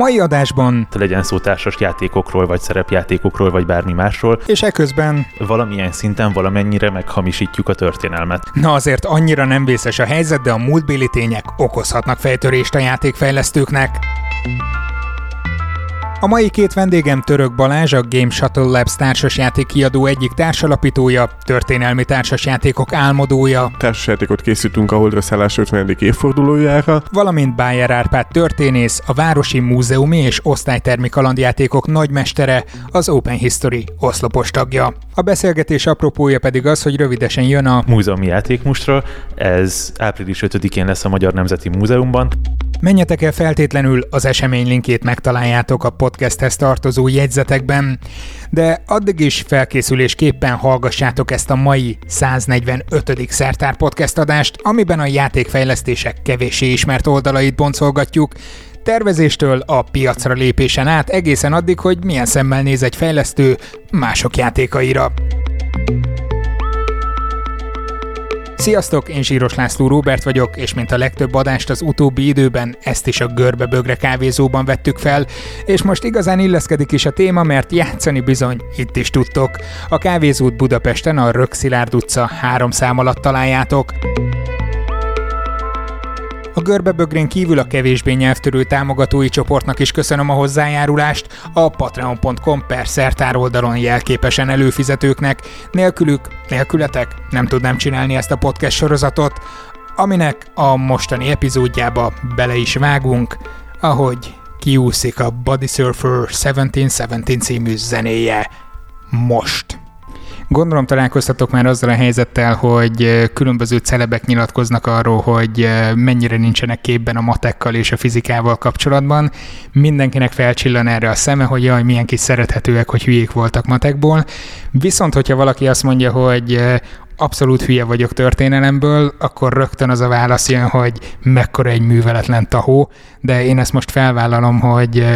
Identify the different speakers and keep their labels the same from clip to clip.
Speaker 1: mai adásban
Speaker 2: legyen szó társas játékokról, vagy szerepjátékokról, vagy bármi másról,
Speaker 1: és eközben
Speaker 2: valamilyen szinten valamennyire meghamisítjuk a történelmet.
Speaker 1: Na azért annyira nem vészes a helyzet, de a múltbéli tények okozhatnak fejtörést a játékfejlesztőknek. A mai két vendégem Török Balázs, a Game Shuttle Labs társasjáték kiadó egyik társalapítója, történelmi társasjátékok álmodója,
Speaker 3: Társasjátékot készítünk a Holdra szállás 50. évfordulójára,
Speaker 1: valamint Bájer Árpád történész, a Városi Múzeumi és Osztálytermi kalandjátékok nagymestere, az Open History oszlopos tagja. A beszélgetés apropója pedig az, hogy rövidesen jön a
Speaker 2: Múzeumi játékmustra, ez április 5-én lesz a Magyar Nemzeti Múzeumban.
Speaker 1: Menjetek el feltétlenül, az esemény linkét megtaláljátok a podcasthez tartozó jegyzetekben, de addig is felkészülésképpen hallgassátok ezt a mai 145. Szertár podcast adást, amiben a játékfejlesztések kevéssé ismert oldalait boncolgatjuk, tervezéstől a piacra lépésen át egészen addig, hogy milyen szemmel néz egy fejlesztő mások játékaira. Sziasztok, én Zsíros László Róbert vagyok, és mint a legtöbb adást az utóbbi időben ezt is a Görbe-Bögre kávézóban vettük fel, és most igazán illeszkedik is a téma, mert játszani bizony itt is tudtok. A kávézót Budapesten a Rökszilárd utca három szám alatt találjátok. A görbebögrén kívül a kevésbé nyelvtörő támogatói csoportnak is köszönöm a hozzájárulást, a patreon.com per szertár oldalon jelképesen előfizetőknek. Nélkülük, nélkületek nem tudnám csinálni ezt a podcast sorozatot, aminek a mostani epizódjába bele is vágunk, ahogy kiúszik a Body Surfer 1717 című zenéje most. Gondolom találkoztatok már azzal a helyzettel, hogy különböző celebek nyilatkoznak arról, hogy mennyire nincsenek képben a matekkal és a fizikával kapcsolatban. Mindenkinek felcsillan erre a szeme, hogy jaj, milyen kis szerethetőek, hogy hülyék voltak matekból. Viszont, hogyha valaki azt mondja, hogy abszolút hülye vagyok történelemből, akkor rögtön az a válasz jön, hogy mekkora egy műveletlen tahó, de én ezt most felvállalom, hogy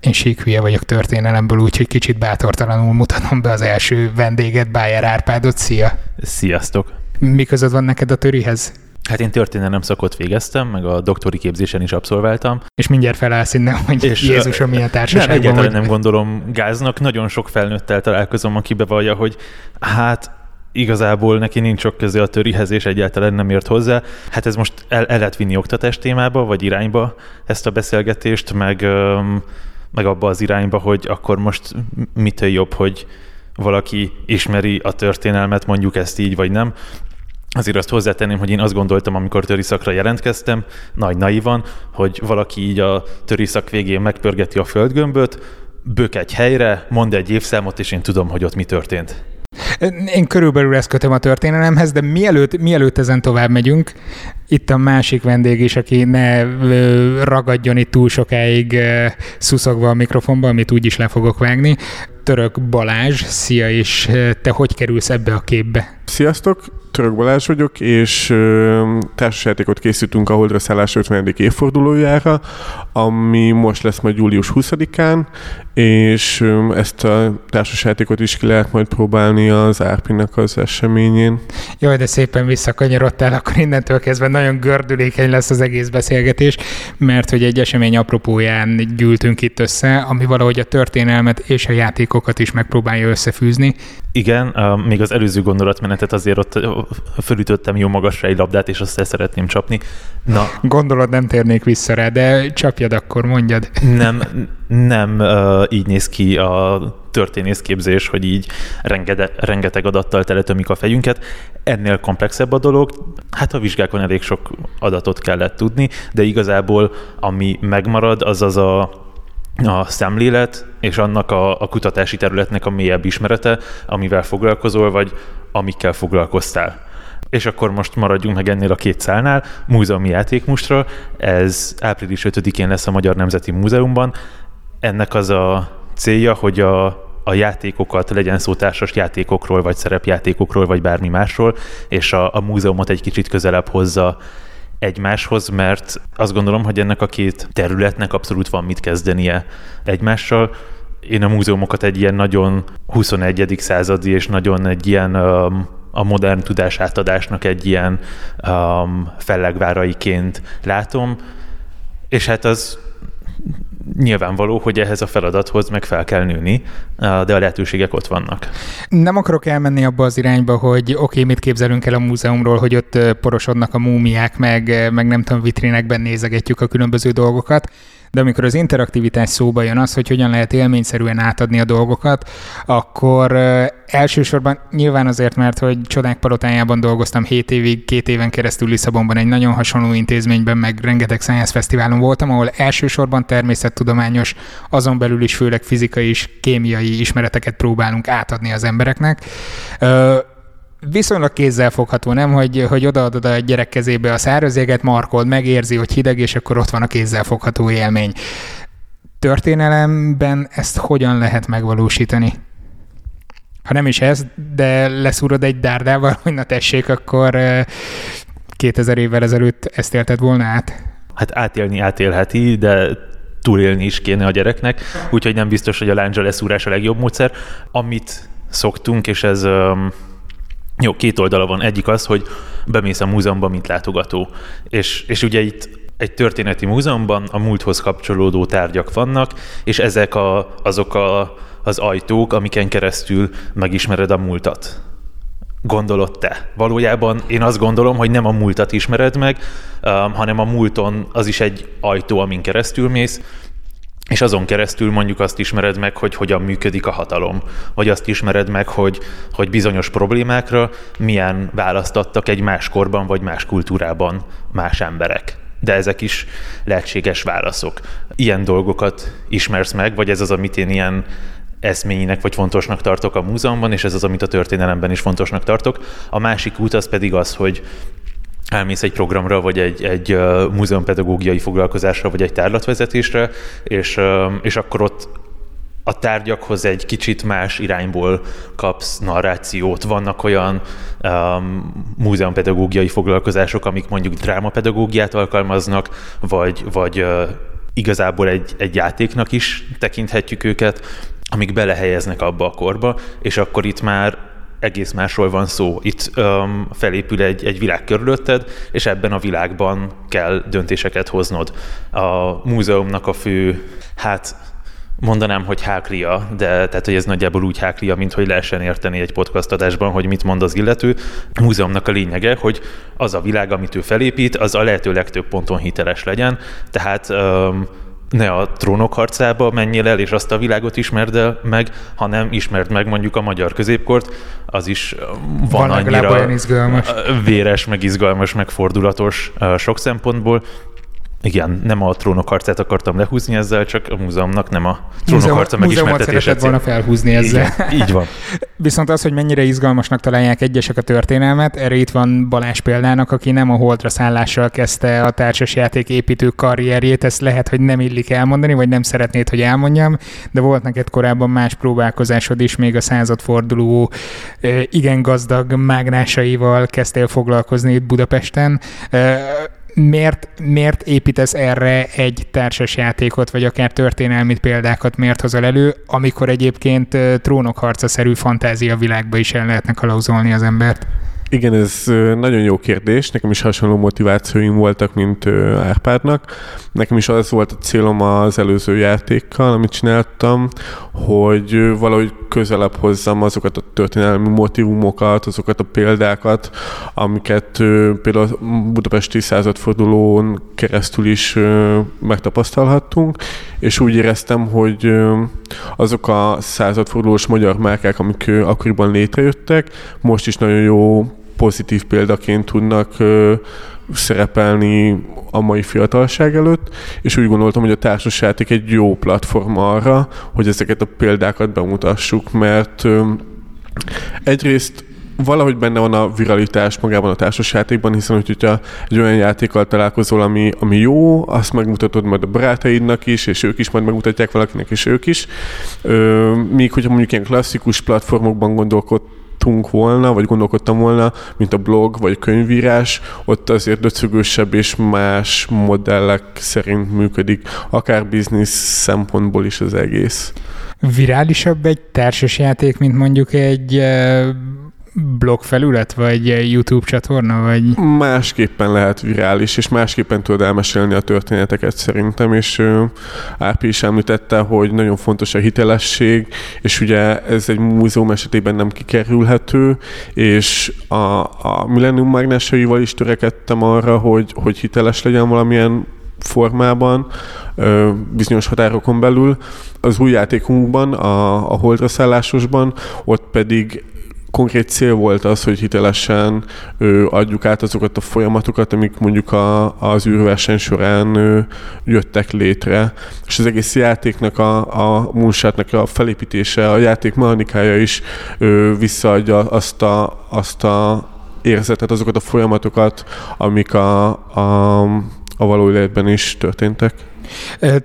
Speaker 1: én sík hülye vagyok történelemből, úgyhogy kicsit bátortalanul mutatom be az első vendéget, Bájer Árpádot. Szia!
Speaker 2: Sziasztok!
Speaker 1: Mi között van neked a törihez?
Speaker 2: Hát én történelem szakot végeztem, meg a doktori képzésen is abszolváltam.
Speaker 1: És mindjárt felállsz innen, hogy és Jézusom, milyen társaságban
Speaker 2: Nem, egyáltalán nem gondolom gáznak. Nagyon sok felnőttel találkozom, aki bevallja, hogy hát igazából neki nincs sok köze a törihez, és egyáltalán nem ért hozzá. Hát ez most el, el lehet vinni oktatás témába, vagy irányba ezt a beszélgetést, meg um, meg abba az irányba, hogy akkor most mitől jobb, hogy valaki ismeri a történelmet, mondjuk ezt így, vagy nem. Azért azt hozzátenném, hogy én azt gondoltam, amikor töriszakra jelentkeztem, nagy naivan, hogy valaki így a töriszak végén megpörgeti a földgömböt, bök egy helyre, mond egy évszámot, és én tudom, hogy ott mi történt.
Speaker 1: Én körülbelül ezt kötöm a történelemhez, de mielőtt, mielőtt ezen tovább megyünk, itt a másik vendég is, aki ne ragadjon itt túl sokáig szuszogva a mikrofonba, amit úgy is le fogok vágni. Török Balázs, szia, és te hogy kerülsz ebbe a képbe?
Speaker 3: Sziasztok, Török Balázs vagyok, és társasjátékot készítünk a Holdra szállás 50. évfordulójára, ami most lesz majd július 20-án, és ezt a társasjátékot is ki lehet majd próbálni az Árpinak az eseményén.
Speaker 1: Jaj, de szépen visszakanyarodtál, akkor innentől kezdve nagyon gördülékeny lesz az egész beszélgetés, mert hogy egy esemény apropóján gyűltünk itt össze, ami valahogy a történelmet és a játékokat is megpróbálja összefűzni.
Speaker 2: Igen, még az előző gondolatmenetet azért ott fölütöttem jó magasra egy labdát, és azt el szeretném csapni.
Speaker 1: Na, Gondolod, nem térnék vissza rá, de csapjad akkor, mondjad.
Speaker 2: Nem, nem így néz ki a történészképzés, hogy így rengede, rengeteg adattal teletömik a fejünket. Ennél komplexebb a dolog. Hát a vizsgákon elég sok adatot kellett tudni, de igazából ami megmarad, az az a a szemlélet és annak a, a kutatási területnek a mélyebb ismerete, amivel foglalkozol, vagy amikkel foglalkoztál. És akkor most maradjunk meg ennél a két szálnál, múzeumi játékmustra, ez április 5-én lesz a Magyar Nemzeti Múzeumban. Ennek az a célja, hogy a, a játékokat, legyen szó társas játékokról, vagy szerepjátékokról, vagy bármi másról, és a, a múzeumot egy kicsit közelebb hozza egymáshoz, mert azt gondolom, hogy ennek a két területnek abszolút van mit kezdenie egymással. Én a múzeumokat egy ilyen nagyon 21. századi és nagyon egy ilyen um, a modern tudás átadásnak egy ilyen um, fellegváraiként látom, és hát az nyilvánvaló, hogy ehhez a feladathoz meg fel kell nőni, de a lehetőségek ott vannak.
Speaker 1: Nem akarok elmenni abba az irányba, hogy oké, okay, mit képzelünk el a múzeumról, hogy ott porosodnak a múmiák, meg, meg nem tudom, vitrinekben nézegetjük a különböző dolgokat, de amikor az interaktivitás szóba jön az, hogy hogyan lehet élményszerűen átadni a dolgokat, akkor elsősorban nyilván azért, mert hogy Csodák Palotájában dolgoztam 7 évig, két éven keresztül Lisszabonban egy nagyon hasonló intézményben, meg rengeteg Science Fesztiválon voltam, ahol elsősorban természettudományos, azon belül is főleg fizikai és kémiai ismereteket próbálunk átadni az embereknek viszonylag kézzelfogható, nem? Hogy, hogy odaadod a gyerek kezébe a száraz jeget, markold, megérzi, hogy hideg, és akkor ott van a kézzelfogható élmény. Történelemben ezt hogyan lehet megvalósítani? Ha nem is ez, de leszúrod egy dárdával, hogy na tessék, akkor 2000 évvel ezelőtt ezt élted volna át?
Speaker 2: Hát átélni átélheti, de túlélni is kéne a gyereknek, úgyhogy nem biztos, hogy a lándzsa leszúrás a legjobb módszer. Amit szoktunk, és ez jó, két oldala van. Egyik az, hogy bemész a múzeumba, mint látogató. És, és ugye itt egy történeti múzeumban a múlthoz kapcsolódó tárgyak vannak, és ezek a, azok a, az ajtók, amiken keresztül megismered a múltat. Gondolod te? Valójában én azt gondolom, hogy nem a múltat ismered meg, um, hanem a múlton az is egy ajtó, amin keresztül mész, és azon keresztül mondjuk azt ismered meg, hogy hogyan működik a hatalom, vagy azt ismered meg, hogy, hogy bizonyos problémákra milyen választattak egy más korban vagy más kultúrában más emberek. De ezek is lehetséges válaszok. Ilyen dolgokat ismersz meg, vagy ez az, amit én ilyen eszménynek vagy fontosnak tartok a múzeumban, és ez az, amit a történelemben is fontosnak tartok. A másik út az pedig az, hogy elmész egy programra, vagy egy, egy múzeumpedagógiai foglalkozásra, vagy egy tárlatvezetésre, és, és akkor ott a tárgyakhoz egy kicsit más irányból kapsz narrációt. Vannak olyan um, múzeumpedagógiai foglalkozások, amik mondjuk drámapedagógiát alkalmaznak, vagy, vagy uh, igazából egy, egy játéknak is tekinthetjük őket, amik belehelyeznek abba a korba, és akkor itt már egész másról van szó. Itt um, felépül egy, egy világ körülötted, és ebben a világban kell döntéseket hoznod. A múzeumnak a fő, hát mondanám, hogy háklia, de tehát, hogy ez nagyjából úgy háklia, mint hogy lehessen érteni egy podcast adásban, hogy mit mond az illető. A múzeumnak a lényege, hogy az a világ, amit ő felépít, az a lehető legtöbb ponton hiteles legyen. Tehát um, ne a trónok harcába menjél el, és azt a világot ismerd el meg, hanem ismerd meg mondjuk a magyar középkort, az is van, van annyira olyan izgalmas. véres, meg izgalmas, meg fordulatos sok szempontból, igen, nem a trónok harcát akartam lehúzni ezzel, csak a múzeumnak nem a trónok Múzeum, harca megismertetése.
Speaker 1: volna felhúzni ezzel.
Speaker 2: Igen, így van.
Speaker 1: Viszont az, hogy mennyire izgalmasnak találják egyesek a történelmet, erre itt van Balázs példának, aki nem a holdra szállással kezdte a társasjáték építő karrierjét, ezt lehet, hogy nem illik elmondani, vagy nem szeretnéd, hogy elmondjam, de volt neked korábban más próbálkozásod is, még a századforduló igen gazdag mágnásaival kezdtél foglalkozni itt Budapesten miért, miért építesz erre egy társasjátékot, vagy akár történelmi példákat miért hozol elő, amikor egyébként trónokharca-szerű fantázia világba is el lehetne kalauzolni az embert?
Speaker 3: Igen, ez nagyon jó kérdés. Nekem is hasonló motivációim voltak, mint Árpádnak. Nekem is az volt a célom az előző játékkal, amit csináltam, hogy valahogy közelebb hozzam azokat a történelmi motivumokat, azokat a példákat, amiket például a budapesti századfordulón keresztül is megtapasztalhattunk, és úgy éreztem, hogy azok a századfordulós magyar márkák, amik akkoriban létrejöttek, most is nagyon jó pozitív példaként tudnak szerepelni a mai fiatalság előtt, és úgy gondoltam, hogy a társasjáték egy jó platform arra, hogy ezeket a példákat bemutassuk, mert egyrészt valahogy benne van a viralitás magában a társasjátékban, hiszen hogy, hogyha egy olyan játékkal találkozol, ami, ami jó, azt megmutatod majd a barátaidnak is, és ők is majd megmutatják valakinek, és ők is. Míg hogyha mondjuk ilyen klasszikus platformokban gondolkod, gondolkodtunk volna, vagy gondolkodtam volna, mint a blog, vagy könyvírás, ott azért döcögősebb és más modellek szerint működik, akár biznisz szempontból is az egész.
Speaker 1: Virálisabb egy társasjáték, mint mondjuk egy blogfelület, vagy YouTube csatorna, vagy...
Speaker 3: Másképpen lehet virális, és másképpen tudod elmesélni a történeteket szerintem, és Árpi is említette, hogy nagyon fontos a hitelesség, és ugye ez egy múzeum esetében nem kikerülhető, és a, a Millennium mágnásaival is törekedtem arra, hogy, hogy hiteles legyen valamilyen formában, bizonyos határokon belül. Az új játékunkban, a, a holdra szállásosban, ott pedig konkrét cél volt az, hogy hitelesen ö, adjuk át azokat a folyamatokat, amik mondjuk a, az űrverseny során ö, jöttek létre. És az egész játéknak, a, a moonshotnak a felépítése, a játék mechanikája is ö, visszaadja azt a, azt a érzetet, azokat a folyamatokat, amik a, a, a való életben is történtek.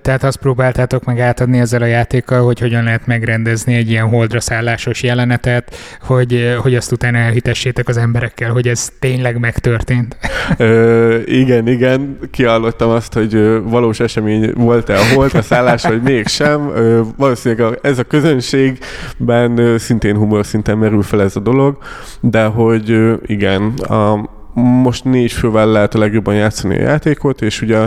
Speaker 1: Tehát azt próbáltátok meg átadni ezzel a játékkal, hogy hogyan lehet megrendezni egy ilyen holdra szállásos jelenetet, hogy, hogy azt utána elhitessétek az emberekkel, hogy ez tényleg megtörtént.
Speaker 3: Ö, igen, igen, kiállottam azt, hogy valós esemény volt-e a holdra szállás, vagy mégsem. Ö, valószínűleg ez a közönségben szintén humor szinten merül fel ez a dolog, de hogy igen, a, most négy fővel lehet a legjobban játszani a játékot, és ugye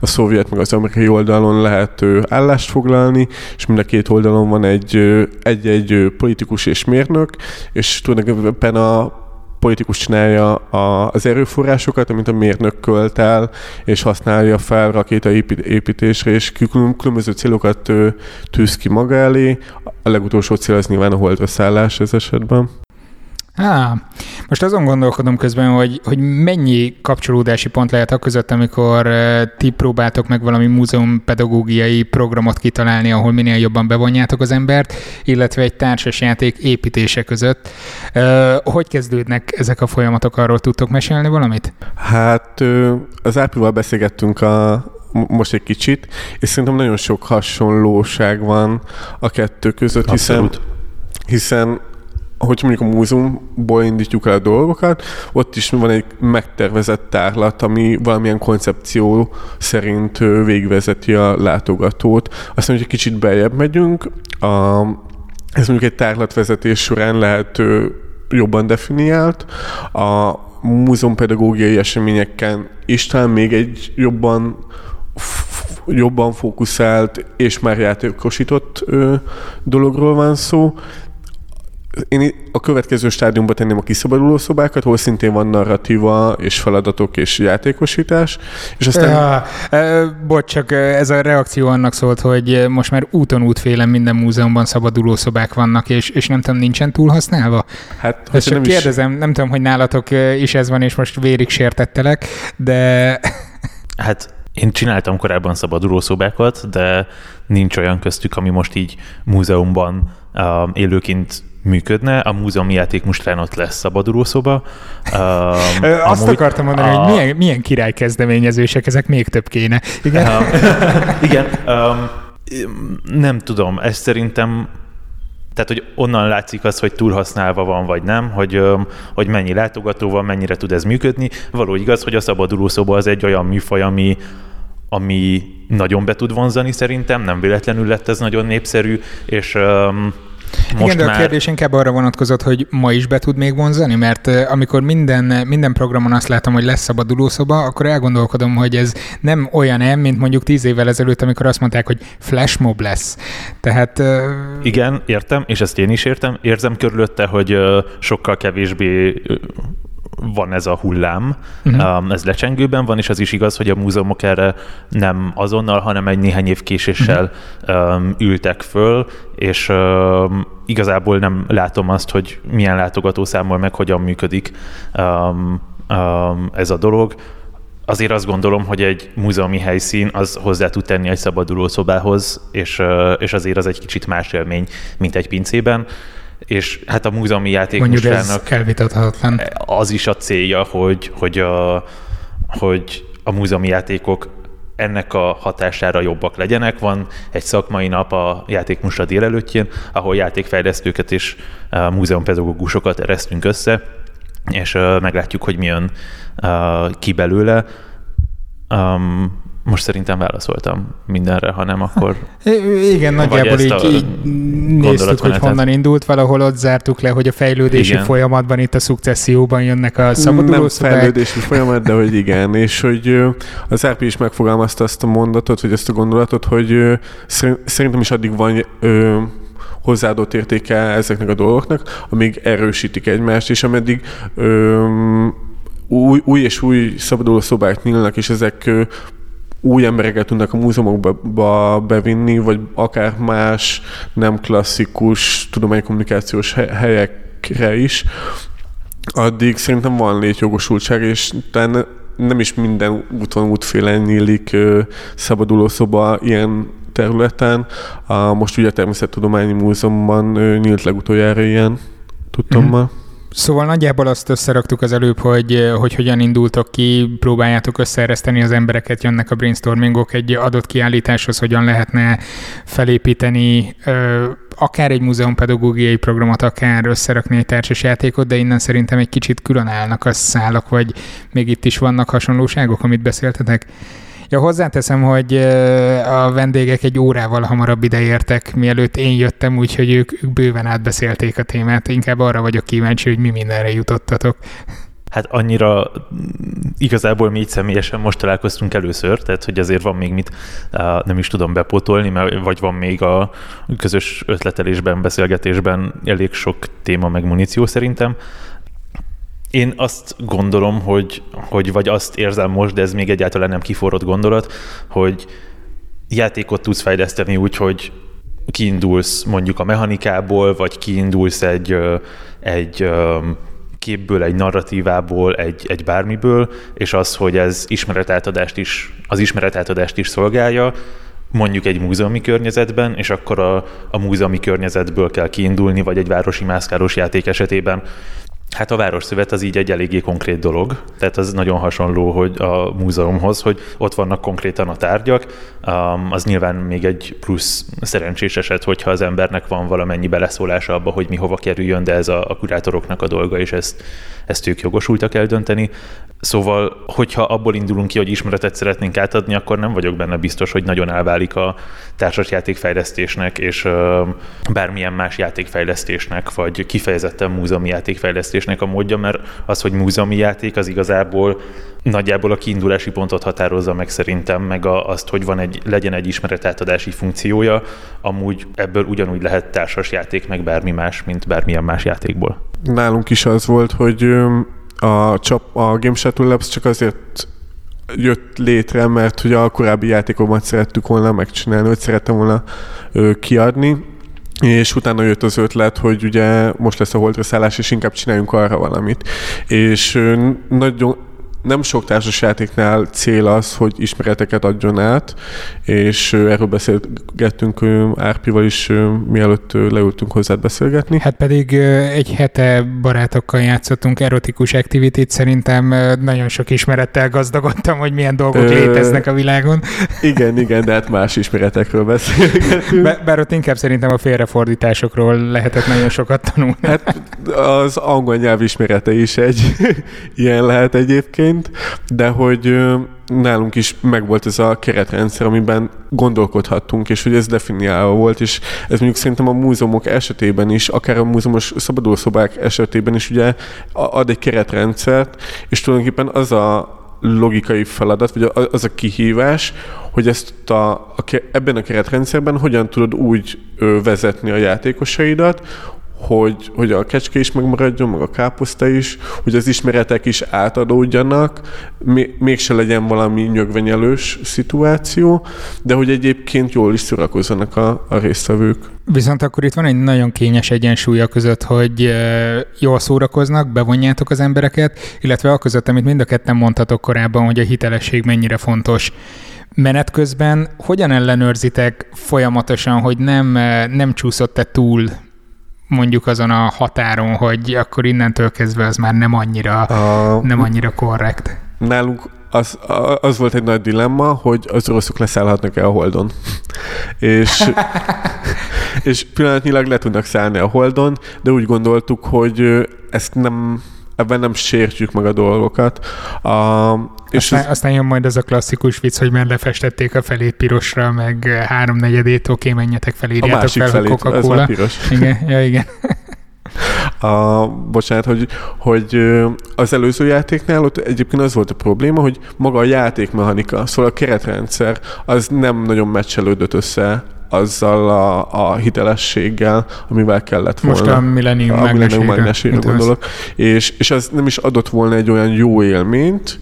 Speaker 3: a szovjet meg az amerikai oldalon lehet állást foglalni, és mind a két oldalon van egy, egy-egy politikus és mérnök, és tulajdonképpen a politikus csinálja a, az erőforrásokat, amit a mérnök költ el, és használja fel rakéta építésre, és különböző célokat tűz ki maga elé. A legutolsó cél az nyilván a holdra szállás ez esetben.
Speaker 1: Á, most azon gondolkodom közben, hogy, hogy mennyi kapcsolódási pont lehet a között, amikor ti próbáltok meg valami múzeum pedagógiai programot kitalálni, ahol minél jobban bevonjátok az embert, illetve egy társasjáték építése között. Hogy kezdődnek ezek a folyamatok? Arról tudtok mesélni valamit?
Speaker 3: Hát az Áprival beszélgettünk a, most egy kicsit, és szerintem nagyon sok hasonlóság van a kettő között, hiszen, hiszen hogy mondjuk a múzeumból indítjuk el a dolgokat, ott is van egy megtervezett tárlat, ami valamilyen koncepció szerint végvezeti a látogatót. Aztán, hogy kicsit beljebb megyünk, a, ez mondjuk egy tárlatvezetés során lehet jobban definiált. A múzeumpedagógiai eseményeken is talán még egy jobban jobban fókuszált és már játékosított ö, dologról van szó, én a következő stádiumba tenném a kiszabaduló szobákat, hol szintén van narratíva és feladatok és játékosítás. És aztán... Ja,
Speaker 1: e, bocs, csak ez a reakció annak szólt, hogy most már úton útfélen minden múzeumban szabaduló szobák vannak, és, és nem tudom, nincsen túl használva? Hát, Ezt csak nem kérdezem, is... nem tudom, hogy nálatok is ez van, és most vérig sértettelek, de...
Speaker 2: Hát én csináltam korábban szabaduló szobákat, de nincs olyan köztük, ami most így múzeumban uh, élőként működne. A múzeumi játék rán ott lesz szabadulószoba.
Speaker 1: Um, Azt amúgy akartam mondani, a... hogy milyen, milyen király kezdeményezések, ezek még több kéne. Igen, um,
Speaker 2: igen um, nem tudom, ez szerintem tehát, hogy onnan látszik az, hogy túlhasználva van, vagy nem, hogy, hogy mennyi látogató van, mennyire tud ez működni. Való igaz, hogy a szabadulószoba az egy olyan műfaj, ami, ami nagyon be tud vonzani szerintem, nem véletlenül lett ez nagyon népszerű, és um,
Speaker 1: most Igen, de már... a kérdés inkább arra vonatkozott, hogy ma is be tud még vonzani, mert amikor minden, minden programon azt látom, hogy lesz szabadulószoba, akkor elgondolkodom, hogy ez nem olyan -e, mint mondjuk tíz évvel ezelőtt, amikor azt mondták, hogy flashmob lesz. Tehát...
Speaker 2: Igen, értem, és ezt én is értem. Érzem körülötte, hogy sokkal kevésbé van ez a hullám, uh-huh. ez lecsengőben van, és az is igaz, hogy a múzeumok erre nem azonnal, hanem egy néhány év késéssel uh-huh. ültek föl, és um, igazából nem látom azt, hogy milyen látogatószámmal meg hogyan működik ez a dolog. Azért azt gondolom, hogy egy múzeumi helyszín az hozzá tud tenni egy szabaduló szobához, és, uh, és azért az egy kicsit más élmény, mint egy pincében és hát a múzeumi játék
Speaker 1: Mondjuk ez elvitathatatlan.
Speaker 2: Az is a célja, hogy, hogy, a, hogy a múzeumi játékok ennek a hatására jobbak legyenek. Van egy szakmai nap a játékmusra délelőttjén, ahol játékfejlesztőket és múzeumpedagógusokat eresztünk össze, és meglátjuk, hogy milyen ki belőle. Um, most szerintem válaszoltam mindenre, hanem akkor...
Speaker 1: Igen, nagyjából így, így néztük, hogy honnan indult, valahol ott zártuk le, hogy a fejlődési igen. folyamatban, itt a szukcesszióban jönnek a szabaduló Nem
Speaker 3: szobák. fejlődési folyamat, de hogy igen, és hogy az RP is megfogalmazta azt a mondatot, vagy ezt a gondolatot, hogy szerintem is addig van hozzáadott értéke ezeknek a dolgoknak, amíg erősítik egymást, és ameddig új, új és új szabaduló szobák nyílnak, és ezek új embereket tudnak a múzeumokba bevinni, vagy akár más nem klasszikus tudománykommunikációs helyekre is, addig szerintem van létjogosultság, és talán nem is minden úton útfélen nyílik szabaduló szoba ilyen területen. A, most ugye a Természettudományi Múzeumban nyílt legutoljára ilyen, tudtam mm-hmm. ma.
Speaker 1: Szóval nagyjából azt összeraktuk az előbb, hogy, hogy hogyan indultok ki, próbáljátok összeereszteni az embereket, jönnek a brainstormingok egy adott kiállításhoz, hogyan lehetne felépíteni akár egy múzeumpedagógiai programot, akár összerakni egy társasjátékot, de innen szerintem egy kicsit külön állnak a szálak, vagy még itt is vannak hasonlóságok, amit beszéltetek? Ja, hozzáteszem, hogy a vendégek egy órával hamarabb ideértek, mielőtt én jöttem, úgyhogy ők, ők bőven átbeszélték a témát. Inkább arra vagyok kíváncsi, hogy mi mindenre jutottatok.
Speaker 2: Hát annyira igazából mi így személyesen most találkoztunk először, tehát hogy azért van még mit nem is tudom bepótolni, mert vagy van még a közös ötletelésben, beszélgetésben elég sok téma meg muníció szerintem. Én azt gondolom, hogy, hogy vagy azt érzem most, de ez még egyáltalán nem kiforrott gondolat, hogy játékot tudsz fejleszteni úgy, hogy kiindulsz mondjuk a mechanikából, vagy kiindulsz egy, egy képből, egy narratívából, egy, egy bármiből, és az, hogy ez ismeretátadást is, az ismeretátadást is szolgálja, mondjuk egy múzeumi környezetben, és akkor a, a múzeumi környezetből kell kiindulni, vagy egy városi mászkálós játék esetében Hát a Városszövet az így egy eléggé konkrét dolog, tehát az nagyon hasonló hogy a múzeumhoz, hogy ott vannak konkrétan a tárgyak, um, az nyilván még egy plusz szerencsés eset, hogyha az embernek van valamennyi beleszólása abba, hogy mi hova kerüljön, de ez a, a kurátoroknak a dolga, és ezt, ezt ők jogosultak eldönteni. Szóval, hogyha abból indulunk ki, hogy ismeretet szeretnénk átadni, akkor nem vagyok benne biztos, hogy nagyon elválik a társasjátékfejlesztésnek és bármilyen más játékfejlesztésnek, vagy kifejezetten múzeumi játékfejlesztésnek a módja, mert az, hogy múzeumi játék, az igazából nagyjából a kiindulási pontot határozza meg szerintem, meg a, azt, hogy van egy, legyen egy ismeretátadási funkciója, amúgy ebből ugyanúgy lehet társas játék, meg bármi más, mint bármilyen más játékból.
Speaker 3: Nálunk is az volt, hogy a, csap, a Game Shuttle Labs csak azért jött létre, mert hogy a korábbi játékomat szerettük volna megcsinálni, hogy szerettem volna ö, kiadni, és utána jött az ötlet, hogy ugye most lesz a holdra szállás, és inkább csináljunk arra valamit. És nagyon, nem sok társasjátéknál cél az, hogy ismereteket adjon át, és erről beszélgettünk Árpival is, mielőtt leültünk hozzá beszélgetni.
Speaker 1: Hát pedig egy hete barátokkal játszottunk erotikus activity szerintem nagyon sok ismerettel gazdagodtam, hogy milyen dolgok léteznek a világon.
Speaker 3: Igen, igen, de hát más ismeretekről beszélgetünk.
Speaker 1: Be, bár ott inkább szerintem a félrefordításokról lehetett nagyon sokat tanulni.
Speaker 3: Hát az angol nyelv ismerete is egy ilyen lehet egyébként, egyébként, de hogy nálunk is megvolt ez a keretrendszer, amiben gondolkodhattunk, és hogy ez definiálva volt, és ez mondjuk szerintem a múzeumok esetében is, akár a múzeumos szabadulszobák esetében is ugye ad egy keretrendszert, és tulajdonképpen az a logikai feladat, vagy az a kihívás, hogy ezt a, a, ebben a keretrendszerben hogyan tudod úgy vezetni a játékosaidat, hogy, hogy a kecske is megmaradjon, meg a káposzta is, hogy az ismeretek is átadódjanak, mégse legyen valami nyögvenyelős szituáció, de hogy egyébként jól is szórakozzanak a, a résztvevők.
Speaker 1: Viszont akkor itt van egy nagyon kényes egyensúlya között, hogy jól szórakoznak, bevonjátok az embereket, illetve a között, amit mind a ketten mondhatok korábban, hogy a hitelesség mennyire fontos menet közben hogyan ellenőrzitek folyamatosan, hogy nem, nem csúszott-e túl mondjuk azon a határon, hogy akkor innentől kezdve az már nem annyira, a, nem annyira korrekt.
Speaker 3: Nálunk az, az volt egy nagy dilemma, hogy az oroszok leszállhatnak-e a Holdon. és, és pillanatnyilag le tudnak szállni a Holdon, de úgy gondoltuk, hogy ezt nem ebben nem sértjük meg a dolgokat. A,
Speaker 1: és aztán, ez... aztán jön majd az a klasszikus vicc, hogy már lefestették a felét pirosra, meg háromnegyedét, oké, menjetek fel, írjátok fel, felét, Coca-Cola.
Speaker 3: Ez piros.
Speaker 1: Igen, ja, igen.
Speaker 3: A, bocsánat, hogy, hogy az előző játéknál ott egyébként az volt a probléma, hogy maga a játékmechanika, szóval a keretrendszer az nem nagyon meccselődött össze azzal a, a hitelességgel, amivel kellett volna.
Speaker 1: Most a a Millennium
Speaker 3: Mágnesére gondolok. És, és az nem is adott volna egy olyan jó élményt,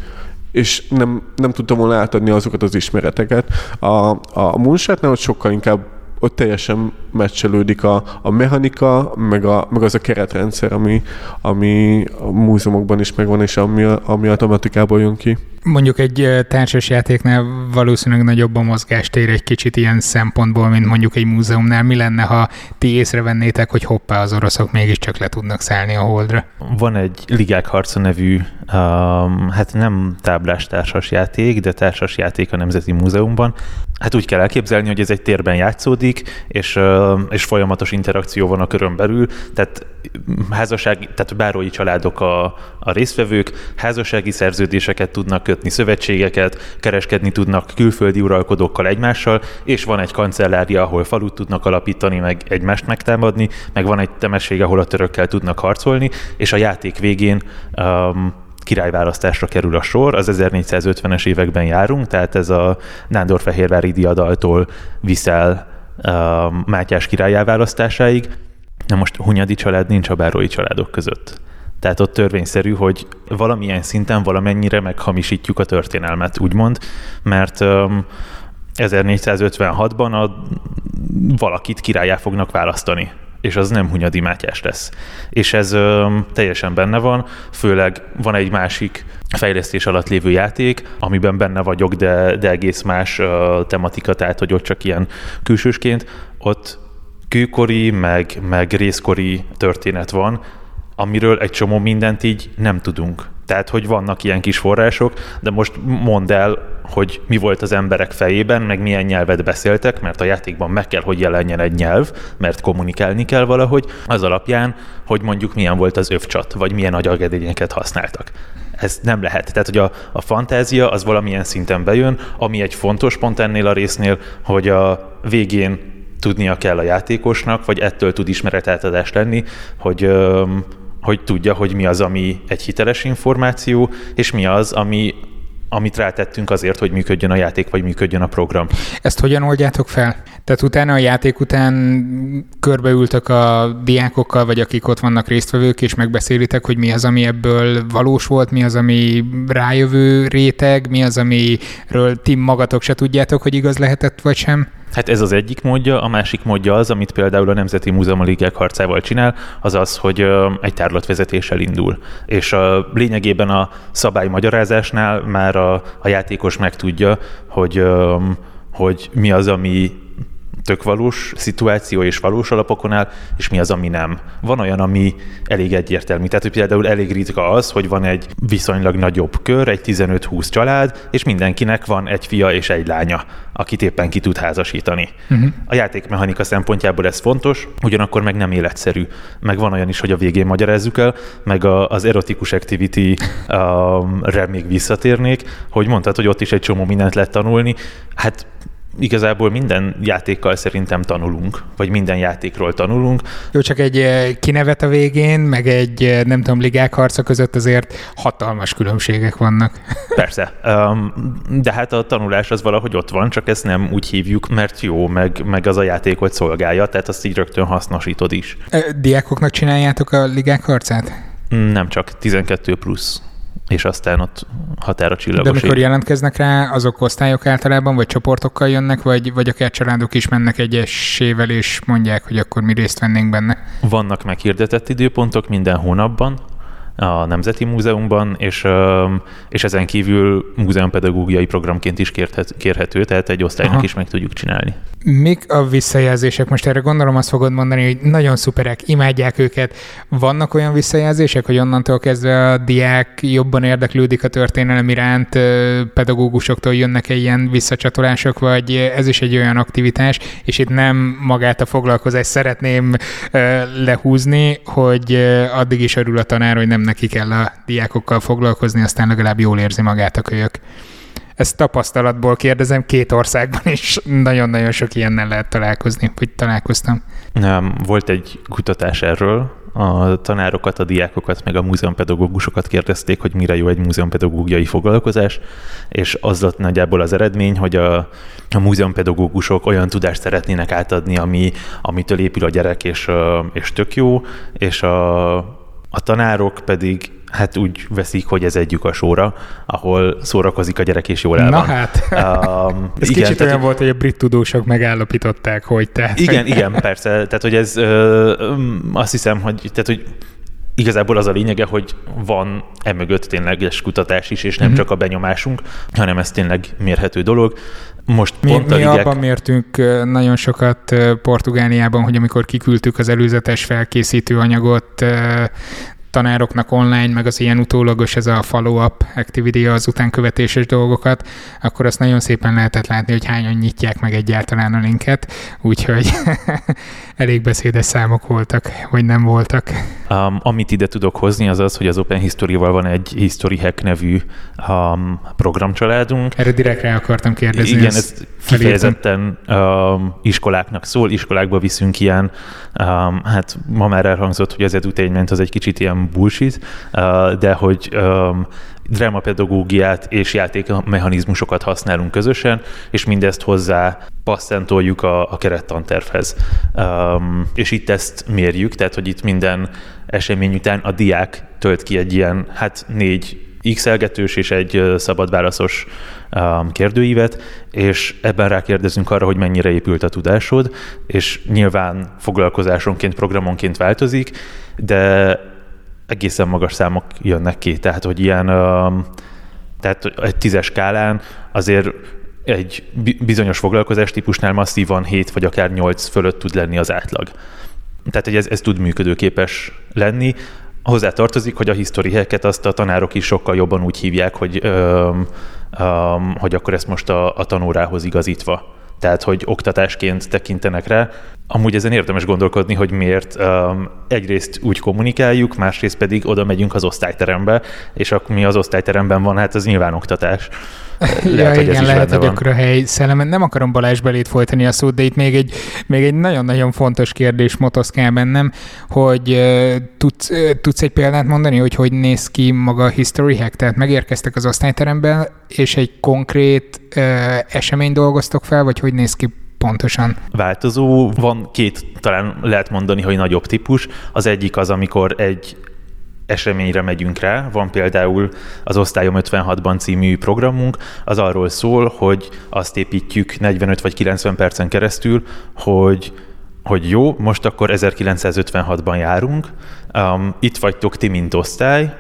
Speaker 3: és nem, nem tudtam volna átadni azokat az ismereteket. A, a Moonshotnál ott sokkal inkább ott teljesen meccselődik a, a mechanika, meg, a, meg az a keretrendszer, ami, ami a múzeumokban is megvan, és ami, ami automatikából jön ki.
Speaker 1: Mondjuk egy társas játéknál valószínűleg nagyobb a mozgástér egy kicsit ilyen szempontból, mint mondjuk egy múzeumnál. Mi lenne, ha ti észrevennétek, hogy hoppá, az oroszok mégiscsak le tudnak szállni a holdra?
Speaker 2: Van egy Ligák harca nevű, um, hát nem táblás társas játék, de társas játék a Nemzeti Múzeumban. Hát úgy kell elképzelni, hogy ez egy térben játszódik, és, és folyamatos interakció van a körön belül, tehát házasság, tehát bárói családok a, a résztvevők, házassági szerződéseket tudnak kötni, szövetségeket, kereskedni tudnak külföldi uralkodókkal egymással, és van egy kancellária, ahol falut tudnak alapítani, meg egymást megtámadni, meg van egy temesség, ahol a törökkel tudnak harcolni, és a játék végén um, királyválasztásra kerül a sor. Az 1450-es években járunk, tehát ez a Nándor-Fehérvári diadaltól viszel um, Mátyás királyá választásáig. Na most Hunyadi család nincs a bárói családok között. Tehát ott törvényszerű, hogy valamilyen szinten valamennyire meghamisítjuk a történelmet, úgymond, mert um, 1456-ban a, valakit királyá fognak választani és az nem Hunyadi Mátyás lesz. És ez teljesen benne van, főleg van egy másik fejlesztés alatt lévő játék, amiben benne vagyok, de, de egész más ö, tematika, tehát hogy ott csak ilyen külsősként, ott kőkori, meg, meg részkori történet van, amiről egy csomó mindent így nem tudunk. Tehát, hogy vannak ilyen kis források, de most mondd el, hogy mi volt az emberek fejében, meg milyen nyelvet beszéltek, mert a játékban meg kell, hogy jelenjen egy nyelv, mert kommunikálni kell valahogy, az alapján, hogy mondjuk milyen volt az övcsat, vagy milyen agyagedényeket használtak. Ez nem lehet. Tehát, hogy a, a fantázia az valamilyen szinten bejön, ami egy fontos pont ennél a résznél, hogy a végén tudnia kell a játékosnak, vagy ettől tud ismeretátadás lenni, hogy hogy tudja, hogy mi az, ami egy hiteles információ, és mi az, ami amit rátettünk azért, hogy működjön a játék, vagy működjön a program.
Speaker 1: Ezt hogyan oldjátok fel? Tehát utána a játék után körbeültök a diákokkal, vagy akik ott vannak résztvevők, és megbeszélitek, hogy mi az, ami ebből valós volt, mi az, ami rájövő réteg, mi az, amiről ti magatok se tudjátok, hogy igaz lehetett, vagy sem?
Speaker 2: Hát ez az egyik módja, a másik módja az, amit például a Nemzeti Múzeum a Ligák harcával csinál, az az, hogy egy tárlatvezetéssel indul. És a, lényegében a szabálymagyarázásnál már a, a játékos megtudja, hogy, hogy mi az, ami tök valós szituáció és valós alapokon áll, és mi az, ami nem. Van olyan, ami elég egyértelmű. Tehát hogy például elég ritka az, hogy van egy viszonylag nagyobb kör, egy 15-20 család, és mindenkinek van egy fia és egy lánya, akit éppen ki tud házasítani. Uh-huh. A játékmechanika szempontjából ez fontos, ugyanakkor meg nem életszerű. Meg van olyan is, hogy a végén magyarázzuk el, meg a, az erotikus activity-re um, még visszatérnék, hogy mondtad, hogy ott is egy csomó mindent lehet tanulni. Hát igazából minden játékkal szerintem tanulunk, vagy minden játékról tanulunk.
Speaker 1: Jó, csak egy eh, kinevet a végén, meg egy eh, nem tudom, ligák harca között azért hatalmas különbségek vannak.
Speaker 2: Persze, de hát a tanulás az valahogy ott van, csak ezt nem úgy hívjuk, mert jó, meg, meg az a játékot szolgálja, tehát azt így rögtön hasznosítod is.
Speaker 1: Eh, diákoknak csináljátok a ligák harcát?
Speaker 2: Nem csak, 12 plusz és aztán ott határa csillagos.
Speaker 1: De amikor jelentkeznek rá, azok osztályok általában, vagy csoportokkal jönnek, vagy, vagy akár családok is mennek egyesével, és mondják, hogy akkor mi részt vennénk benne?
Speaker 2: Vannak meghirdetett időpontok minden hónapban, a Nemzeti Múzeumban, és, és ezen kívül múzeumpedagógiai programként is kérhet, kérhető, tehát egy osztálynak Aha. is meg tudjuk csinálni.
Speaker 1: Mik a visszajelzések? Most erre gondolom azt fogod mondani, hogy nagyon szuperek, imádják őket. Vannak olyan visszajelzések, hogy onnantól kezdve a diák jobban érdeklődik a történelem iránt, pedagógusoktól jönnek-e ilyen visszacsatolások, vagy ez is egy olyan aktivitás, és itt nem magát a foglalkozást szeretném lehúzni, hogy addig is örül a tanár, hogy nem neki kell a diákokkal foglalkozni, aztán legalább jól érzi magát a kölyök. Ezt tapasztalatból kérdezem, két országban is nagyon-nagyon sok ilyennel lehet találkozni, vagy találkoztam.
Speaker 2: Nem, volt egy kutatás erről, a tanárokat, a diákokat, meg a múzeumpedagógusokat kérdezték, hogy mire jó egy múzeumpedagógiai foglalkozás, és az lett nagyjából az eredmény, hogy a, a múzeumpedagógusok olyan tudást szeretnének átadni, ami, amitől épül a gyerek, és, és tök jó, és a, a tanárok pedig hát úgy veszik, hogy ez egy lyukasóra, ahol szórakozik a gyerek és jól el
Speaker 1: Na hát, um, ez igen, kicsit tehát, olyan volt, hogy a brit tudósok megállapították, hogy te...
Speaker 2: Igen, igen, persze. Tehát, hogy ez ö, azt hiszem, hogy, tehát, hogy igazából az a lényege, hogy van emögött tényleges kutatás is, és nem mm-hmm. csak a benyomásunk, hanem ez tényleg mérhető dolog.
Speaker 1: Most mi, pont mi ligek... abban mértünk nagyon sokat Portugáliában, hogy amikor kiküldtük az előzetes felkészítő anyagot tanároknak online, meg az ilyen utólagos ez a follow-up activity, az utánkövetéses dolgokat, akkor azt nagyon szépen lehetett látni, hogy hányan nyitják meg egyáltalán a linket, úgyhogy elég beszédes számok voltak, vagy nem voltak.
Speaker 2: Um, amit ide tudok hozni, az az, hogy az Open History-val van egy History Hack nevű um, programcsaládunk.
Speaker 1: Erre direkt rá akartam kérdezni.
Speaker 2: Igen, ez kifejezetten um, iskoláknak szól, iskolákba viszünk ilyen, um, hát ma már elhangzott, hogy az edutainment az egy kicsit ilyen bullshit, uh, de hogy drámapedagógiát és játékmechanizmusokat használunk közösen, és mindezt hozzá passzentoljuk a, a kerettantervhez. És itt ezt mérjük, tehát hogy itt minden esemény után a diák tölt ki egy ilyen, hát négy x és egy szabadválaszos um, kérdőívet, és ebben rákérdezünk arra, hogy mennyire épült a tudásod, és nyilván foglalkozásonként, programonként változik, de egészen magas számok jönnek ki. Tehát, hogy ilyen, tehát egy tízes skálán azért egy bizonyos foglalkozás típusnál masszívan 7 vagy akár 8 fölött tud lenni az átlag. Tehát, hogy ez, ez tud működőképes lenni. Hozzá tartozik, hogy a history azt a tanárok is sokkal jobban úgy hívják, hogy, öm, öm, hogy akkor ezt most a, a tanórához igazítva tehát hogy oktatásként tekintenek rá. Amúgy ezen érdemes gondolkodni, hogy miért um, egyrészt úgy kommunikáljuk, másrészt pedig oda megyünk az osztályterembe, és akkor mi az osztályteremben van, hát az nyilván oktatás.
Speaker 1: Lehet, ja, hogy igen, lehet, hogy akkor a hely szellem. Nem akarom Balázs belét folytani a szót, de itt még egy, még egy nagyon-nagyon fontos kérdés motoszkál bennem, hogy uh, tudsz, uh, tudsz egy példát mondani, hogy hogy néz ki maga a History Hack? Tehát megérkeztek az osztályterembe, és egy konkrét uh, esemény dolgoztok fel, vagy hogy néz ki pontosan?
Speaker 2: Változó. Van két, talán lehet mondani, hogy nagyobb típus. Az egyik az, amikor egy eseményre megyünk rá. Van például az Osztályom 56-ban című programunk, az arról szól, hogy azt építjük 45 vagy 90 percen keresztül, hogy hogy jó, most akkor 1956-ban járunk, um, itt vagytok ti, mint osztály,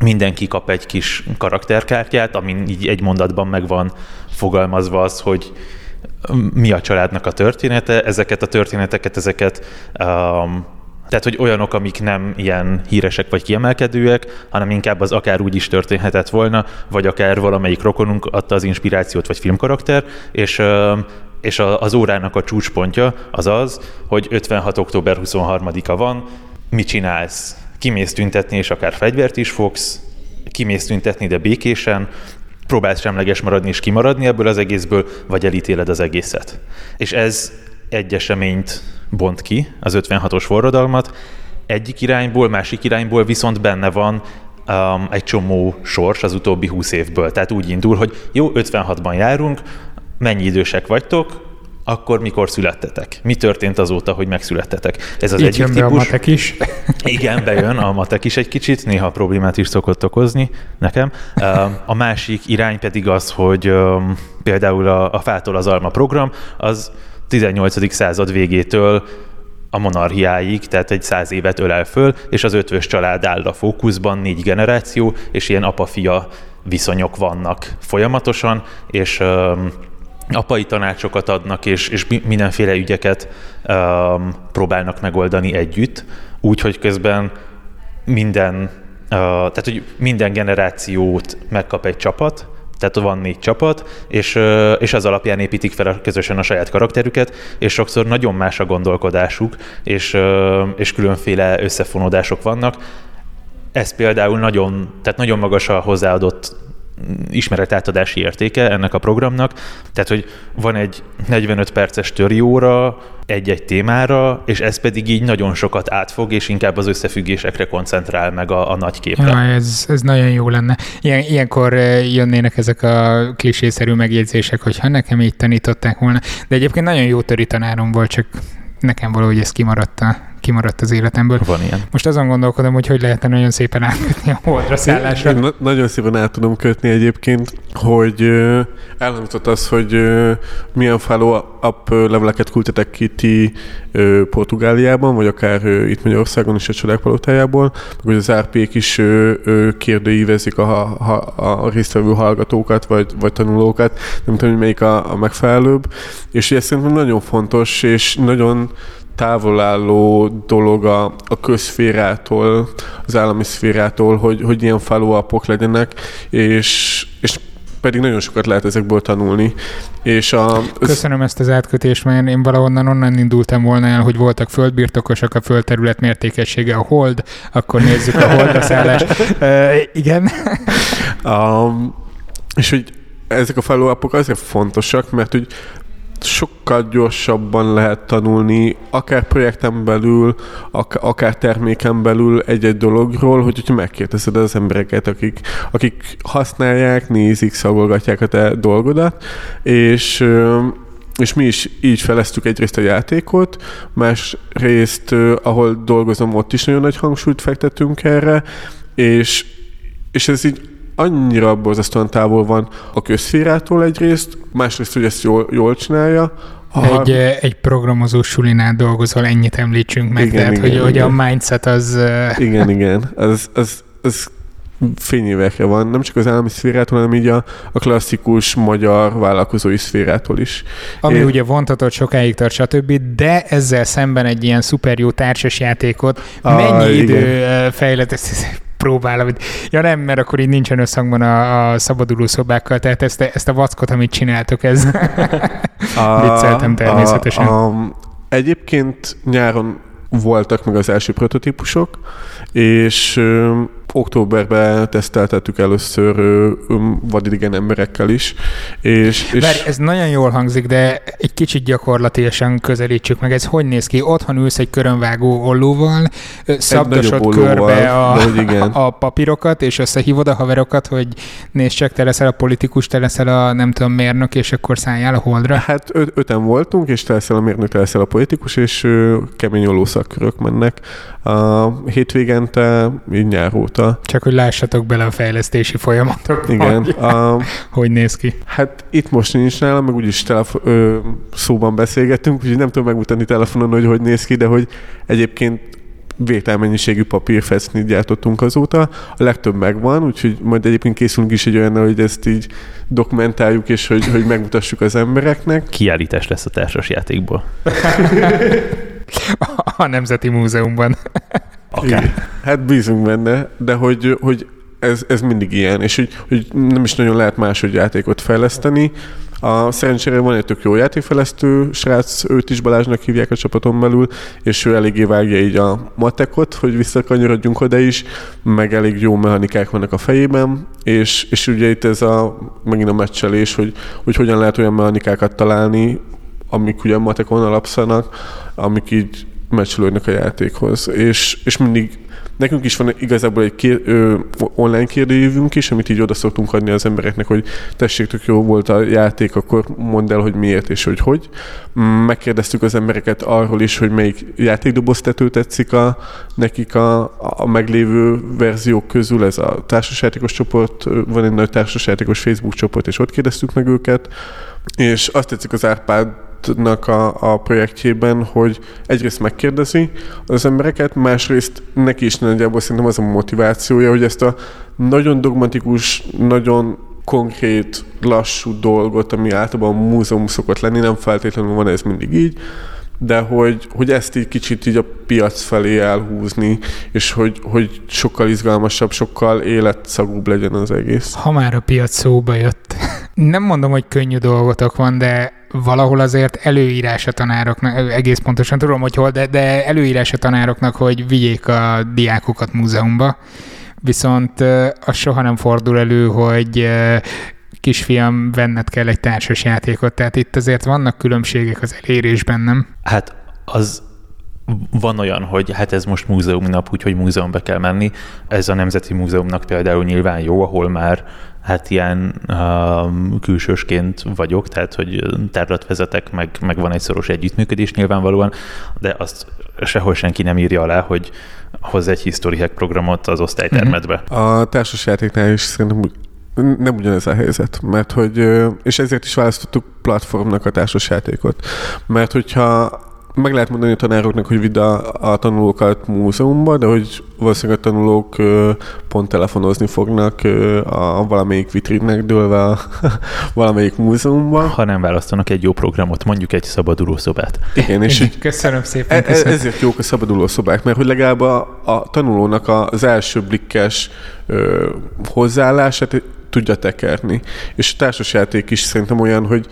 Speaker 2: mindenki kap egy kis karakterkártyát, amin így egy mondatban meg van fogalmazva az, hogy mi a családnak a története, ezeket a történeteket, ezeket um, tehát, hogy olyanok, amik nem ilyen híresek vagy kiemelkedőek, hanem inkább az akár úgy is történhetett volna, vagy akár valamelyik rokonunk adta az inspirációt, vagy filmkarakter, és és az órának a csúcspontja az az, hogy 56. október 23-a van, mit csinálsz? Kimész tüntetni, és akár fegyvert is fogsz, kimész tüntetni, de békésen, próbálsz semleges maradni és kimaradni ebből az egészből, vagy elítéled az egészet. És ez egy eseményt bont ki, az 56-os forradalmat, egyik irányból, másik irányból viszont benne van um, egy csomó sors az utóbbi 20 évből. Tehát úgy indul, hogy jó, 56-ban járunk, mennyi idősek vagytok, akkor mikor születtetek? Mi történt azóta, hogy megszülettetek?
Speaker 1: Ez az Így egyik típus. a matek is.
Speaker 2: Igen, bejön a matek is egy kicsit, néha problémát is szokott okozni nekem. A másik irány pedig az, hogy például a, a Fától az Alma program, az 18. század végétől a monarchiáig, tehát egy száz évet ölel föl, és az ötvös család áll a fókuszban, négy generáció, és ilyen apa-fia viszonyok vannak folyamatosan, és apai tanácsokat adnak, és, és mindenféle ügyeket um, próbálnak megoldani együtt, úgy, hogy közben minden, uh, tehát hogy minden generációt megkap egy csapat, tehát van négy csapat, és, és az alapján építik fel közösen a saját karakterüket, és sokszor nagyon más a gondolkodásuk, és, és különféle összefonódások vannak. ez például nagyon, tehát nagyon magas a hozzáadott ismeretátadási értéke ennek a programnak. Tehát, hogy van egy 45 perces törióra, egy-egy témára, és ez pedig így nagyon sokat átfog, és inkább az összefüggésekre koncentrál meg a, a nagy képre.
Speaker 1: Ja, ez, ez nagyon jó lenne. Ilyen, ilyenkor jönnének ezek a klisészerű megjegyzések, hogy ha nekem így tanították volna. De egyébként nagyon jó töri tanárom volt, csak nekem valahogy ez kimaradt a kimaradt az életemből.
Speaker 2: Van ilyen.
Speaker 1: Most azon gondolkodom, hogy hogy lehetne nagyon szépen átkötni a holdra szállásra.
Speaker 3: Na- nagyon szépen át tudom kötni egyébként, hogy elhangzott az, hogy uh, milyen follow-up leveleket küldtetek ki ti uh, Portugáliában, vagy akár uh, itt Magyarországon is a csodák palotájából, hogy az RP-k is uh, uh, kérdőívezik a, a, a résztvevő hallgatókat, vagy, vagy tanulókat, nem tudom, hogy melyik a, a megfelelőbb, és ez szerintem nagyon fontos, és nagyon távol álló dolog a, a közszférától, az állami szférától, hogy, hogy ilyen follow legyenek, és, és pedig nagyon sokat lehet ezekből tanulni. És a,
Speaker 1: Köszönöm ezt az átkötést, mert én valahonnan onnan indultam volna el, hogy voltak földbirtokosak, a földterület mértékessége a hold, akkor nézzük a holdra szállást. uh, igen.
Speaker 3: um, és hogy ezek a follow azért fontosak, mert hogy sokkal gyorsabban lehet tanulni, akár projekten belül, akár terméken belül egy-egy dologról, hogy, hogyha megkérdezed az embereket, akik, akik használják, nézik, szagolgatják a te dolgodat, és és mi is így feleztük egyrészt a játékot, másrészt, ahol dolgozom, ott is nagyon nagy hangsúlyt fektettünk erre, és, és ez így annyira borzasztóan távol van a közszférától egyrészt, másrészt, hogy ezt jól, jól csinálja,
Speaker 1: Aha. Egy, egy programozó sulinál dolgozol, ennyit említsünk meg, igen, tehát igen, hogy, igen. hogy a mindset az...
Speaker 3: Igen, igen, az, az, az fényévekre van, nem csak az állami szférától, hanem így a, a klasszikus magyar vállalkozói szférától is.
Speaker 1: Ami Én... ugye vontatott sokáig tart, stb., de ezzel szemben egy ilyen szuper jó társasjátékot mennyi ah, idő fejlett, próbál, amit, ja nem, mert akkor így nincsen összhangban a, a szabaduló szobákkal, tehát ezt, ezt a vackot, amit csináltok, ez vicceltem természetesen. A, a,
Speaker 3: egyébként nyáron voltak meg az első prototípusok, és októberben teszteltettük először vadidegen emberekkel is. És,
Speaker 1: és... Bár ez nagyon jól hangzik, de egy kicsit gyakorlatilag közelítsük meg. Ez hogy néz ki? Otthon ülsz egy körönvágó ollóval, szabdosod körbe a, igen. a papírokat, és összehívod a haverokat, hogy nézd csak, te leszel a politikus, te leszel a nem tudom mérnök, és akkor szálljál a holdra?
Speaker 3: Hát öt, öten voltunk, és te leszel a mérnök, te leszel a politikus, és kemény ollószakkörök mennek. A hétvégente, így nyár óta.
Speaker 1: Csak hogy lássatok bele a fejlesztési folyamatok.
Speaker 3: Igen. A,
Speaker 1: hogy néz ki?
Speaker 3: Hát itt most nincs nálam, meg úgyis telefo- ö, szóban beszélgettünk, úgyhogy nem tudom megmutatni telefonon, hogy hogy néz ki, de hogy egyébként vételmennyiségű papírfeszni gyártottunk azóta. A legtöbb megvan, úgyhogy majd egyébként készülünk is egy olyan, hogy ezt így dokumentáljuk, és hogy, hogy megmutassuk az embereknek.
Speaker 2: Kiállítás lesz a társas játékból.
Speaker 1: a Nemzeti Múzeumban.
Speaker 3: Akár. Hát bízunk benne, de hogy, hogy ez, ez mindig ilyen, és hogy, hogy nem is nagyon lehet máshogy játékot fejleszteni. A szerencsére van egy tök jó játékfejlesztő srác, őt is Balázsnak hívják a csapaton belül, és ő eléggé vágja így a matekot, hogy visszakanyarodjunk oda is, meg elég jó mechanikák vannak a fejében, és, és ugye itt ez a, megint a meccselés, hogy, hogy hogyan lehet olyan mechanikákat találni, amik ugye a matekon alapszanak, amik így meccselődnek a játékhoz. És, és mindig nekünk is van igazából egy kér, ö, online kérdőjövünk is, amit így oda szoktunk adni az embereknek, hogy tessék, tök jó volt a játék, akkor mondd el, hogy miért és hogy hogy. Megkérdeztük az embereket arról is, hogy melyik játékdoboztető tetszik a, nekik a, a meglévő verziók közül, ez a társasjátékos csoport, van egy nagy társasjátékos Facebook csoport, és ott kérdeztük meg őket, és azt tetszik az Árpád nak a, a projektjében, hogy egyrészt megkérdezi az embereket, másrészt neki is nagyjából szerintem az a motivációja, hogy ezt a nagyon dogmatikus, nagyon konkrét, lassú dolgot, ami általában a múzeum szokott lenni, nem feltétlenül van ez mindig így, de hogy, hogy ezt így kicsit így a piac felé elhúzni, és hogy, hogy sokkal izgalmasabb, sokkal életszagúbb legyen az egész.
Speaker 1: Ha már a piac szóba jött, nem mondom, hogy könnyű dolgotok van, de valahol azért előírás a tanároknak, egész pontosan tudom, hogy hol, de, de előírás a tanároknak, hogy vigyék a diákokat múzeumba, viszont az soha nem fordul elő, hogy kisfiam, venned kell egy társas játékot, tehát itt azért vannak különbségek az elérésben, nem?
Speaker 2: Hát az van olyan, hogy hát ez most múzeumnap, úgyhogy múzeumba kell menni. Ez a Nemzeti Múzeumnak például nyilván jó, ahol már hát ilyen um, külsősként vagyok, tehát hogy tárlat vezetek, meg, meg van egy szoros együttműködés nyilvánvalóan, de azt sehol senki nem írja alá, hogy hoz egy History Hack programot az osztálytermetbe.
Speaker 3: Mhm. A társasjátéknál is szerintem nem ugyanez a helyzet, mert hogy, és ezért is választottuk platformnak a társasjátékot, mert hogyha meg lehet mondani a tanároknak, hogy vidd a, a tanulókat múzeumba, de hogy valószínűleg a tanulók ö, pont telefonozni fognak ö, a valamelyik vitrinnek dőlve a valamelyik múzeumban.
Speaker 2: Ha nem választanak egy jó programot, mondjuk egy szabaduló szobát.
Speaker 1: Igen, és így, köszönöm szépen.
Speaker 3: E, köszönöm. Ezért jók a szabaduló szobák, mert hogy legalább a, a tanulónak az első blikkes ö, hozzáállását tudja tekerni. És a társasjáték is szerintem olyan, hogy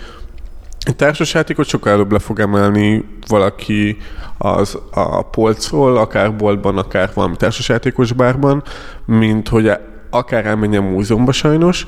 Speaker 3: társasjátékot sokkal előbb le fog emelni valaki az a polcról, akár boltban, akár valami társasjátékos bárban, mint hogy akár elmenjen múzeumba sajnos,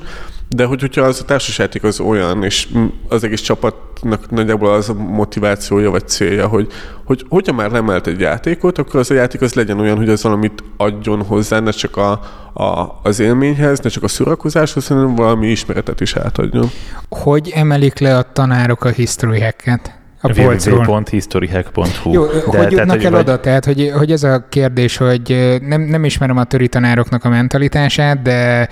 Speaker 3: de hogy, hogyha az a társasjáték az olyan, és az egész csapatnak nagyjából az a motivációja vagy célja, hogy, hogy hogyha már lemelt egy játékot, akkor az a játék az legyen olyan, hogy az valamit adjon hozzá, ne csak a, a, az élményhez, ne csak a szórakozáshoz, hanem valami ismeretet is átadjon.
Speaker 1: Hogy emelik le a tanárok a history hacket?
Speaker 2: A www.historyhack.hu.
Speaker 1: Jó, De, hogy jutnak el vagy... oda? Tehát, hogy, hogy ez a kérdés, hogy nem, nem ismerem a töri tanároknak a mentalitását, de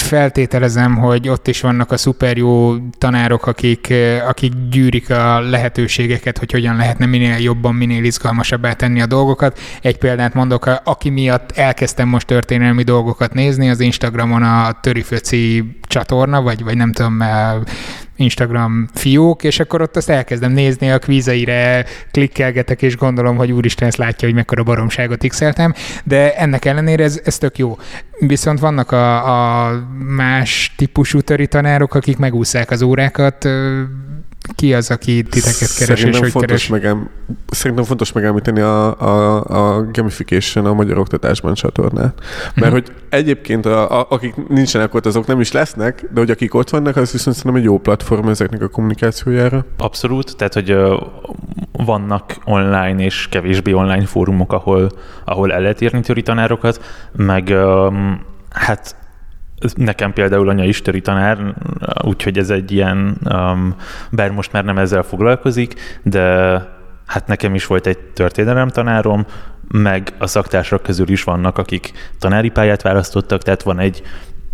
Speaker 1: feltételezem, hogy ott is vannak a szuper jó tanárok, akik, akik gyűrik a lehetőségeket, hogy hogyan lehetne minél jobban, minél izgalmasabbá tenni a dolgokat. Egy példát mondok, aki miatt elkezdtem most történelmi dolgokat nézni, az Instagramon a Töriföci csatorna, vagy, vagy nem tudom, Instagram fiók, és akkor ott azt elkezdem nézni, a kvízeire klikkelgetek, és gondolom, hogy úristen ezt látja, hogy mekkora baromságot x de ennek ellenére ez, ez tök jó. Viszont vannak a, a más típusú töri tanárok, akik megúszák az órákat, ki az, aki titeket keres,
Speaker 3: Szerintem
Speaker 1: és hogy
Speaker 3: fontos
Speaker 1: keres?
Speaker 3: Megem, szerintem fontos megemlíteni a, a, a gamification a magyar oktatásban csatornát. Mert hmm. hogy egyébként a, a, akik nincsenek ott, azok nem is lesznek, de hogy akik ott vannak, az viszont szerintem egy jó platform ezeknek a kommunikációjára.
Speaker 2: Abszolút, tehát hogy vannak online és kevésbé online fórumok, ahol, ahol el lehet írni tanárokat, meg hát Nekem például anya isteri tanár, úgyhogy ez egy ilyen, um, bár most már nem ezzel foglalkozik, de hát nekem is volt egy történelem tanárom, meg a szaktársak közül is vannak, akik tanári pályát választottak, tehát van egy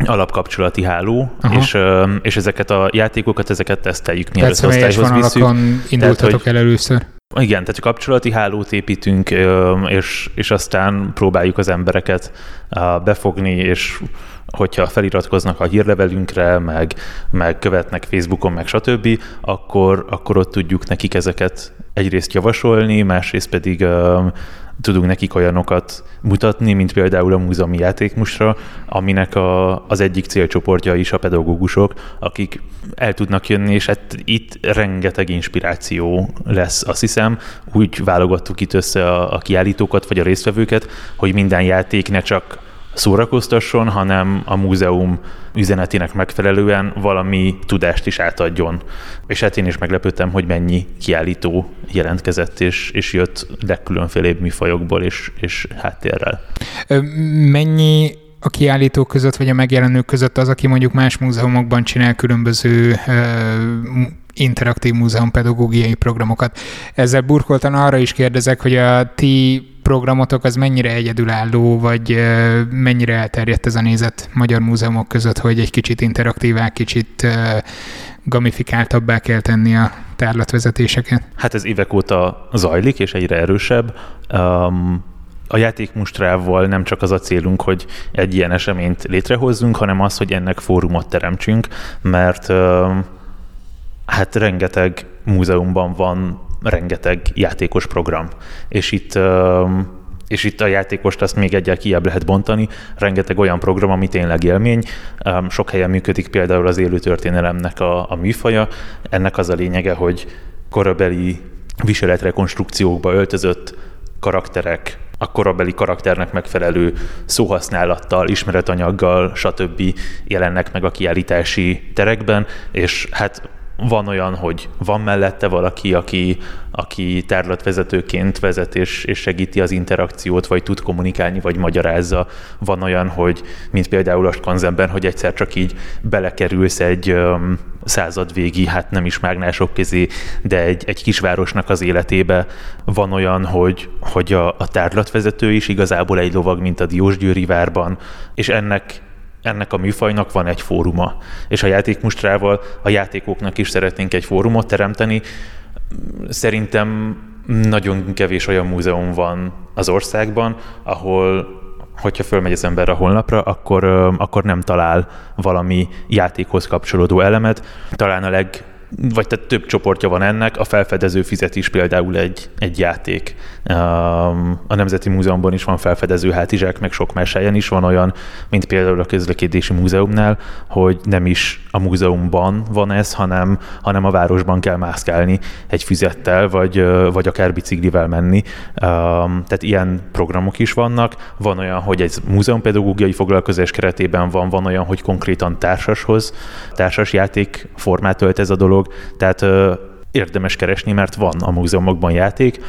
Speaker 2: alapkapcsolati háló, és, és ezeket a játékokat, ezeket teszteljük, mielőtt osztályhoz visszük.
Speaker 1: indultatok tehát, el először.
Speaker 2: Igen, tehát kapcsolati hálót építünk, és, és aztán próbáljuk az embereket befogni, és hogyha feliratkoznak a hírlevelünkre, meg, meg követnek Facebookon, meg stb., akkor, akkor ott tudjuk nekik ezeket egyrészt javasolni, másrészt pedig uh, tudunk nekik olyanokat mutatni, mint például a múzeumi játékmusra, aminek a, az egyik célcsoportja is a pedagógusok, akik el tudnak jönni, és hát itt rengeteg inspiráció lesz, azt hiszem. Úgy válogattuk itt össze a, a kiállítókat, vagy a résztvevőket, hogy minden játék ne csak szórakoztasson, hanem a múzeum üzenetének megfelelően valami tudást is átadjon. És hát én is meglepődtem, hogy mennyi kiállító jelentkezett, és, és jött legkülönfélébb műfajokból és, és háttérrel.
Speaker 1: Mennyi a kiállítók között, vagy a megjelenők között az, aki mondjuk más múzeumokban csinál különböző interaktív múzeum pedagógiai programokat. Ezzel burkoltan arra is kérdezek, hogy a ti programotok az mennyire egyedülálló, vagy mennyire elterjedt ez a nézet magyar múzeumok között, hogy egy kicsit interaktívá, kicsit gamifikáltabbá kell tenni a tárlatvezetéseket?
Speaker 2: Hát ez évek óta zajlik, és egyre erősebb. Um, a játékmustrával nem csak az a célunk, hogy egy ilyen eseményt létrehozzunk, hanem az, hogy ennek fórumot teremtsünk, mert hát rengeteg múzeumban van rengeteg játékos program, és itt és itt a játékost azt még egyel kiebb lehet bontani, rengeteg olyan program, ami tényleg élmény. Sok helyen működik például az élő történelemnek a, a műfaja. Ennek az a lényege, hogy korabeli viseletrekonstrukciókba öltözött karakterek a korabeli karakternek megfelelő szóhasználattal, ismeretanyaggal, stb. jelennek meg a kiállítási terekben, és hát van olyan, hogy van mellette valaki, aki, aki tárlatvezetőként vezet és, és segíti az interakciót, vagy tud kommunikálni, vagy magyarázza. Van olyan, hogy, mint például a Skanzenben, hogy egyszer csak így belekerülsz egy um, századvégi, hát nem is mágnások közé, de egy, egy kisvárosnak az életébe. Van olyan, hogy, hogy a, a tárlatvezető is igazából egy lovag, mint a Diósgyőri várban, és ennek ennek a műfajnak van egy fóruma, és a játékmustrával a játékoknak is szeretnénk egy fórumot teremteni. Szerintem nagyon kevés olyan múzeum van az országban, ahol hogyha fölmegy az ember a honlapra, akkor, akkor nem talál valami játékhoz kapcsolódó elemet. Talán a leg vagy tehát több csoportja van ennek, a felfedező fizet is például egy, egy játék. A Nemzeti Múzeumban is van felfedező hátizsák, meg sok más helyen is van olyan, mint például a Közlekedési Múzeumnál, hogy nem is a múzeumban van ez, hanem, hanem a városban kell mászkálni egy füzettel, vagy, vagy akár biciklivel menni. Tehát ilyen programok is vannak. Van olyan, hogy egy múzeumpedagógiai foglalkozás keretében van, van olyan, hogy konkrétan társashoz, társas játék formát ölt ez a dolog, dolog, tehát ö, érdemes keresni, mert van a múzeumokban játék,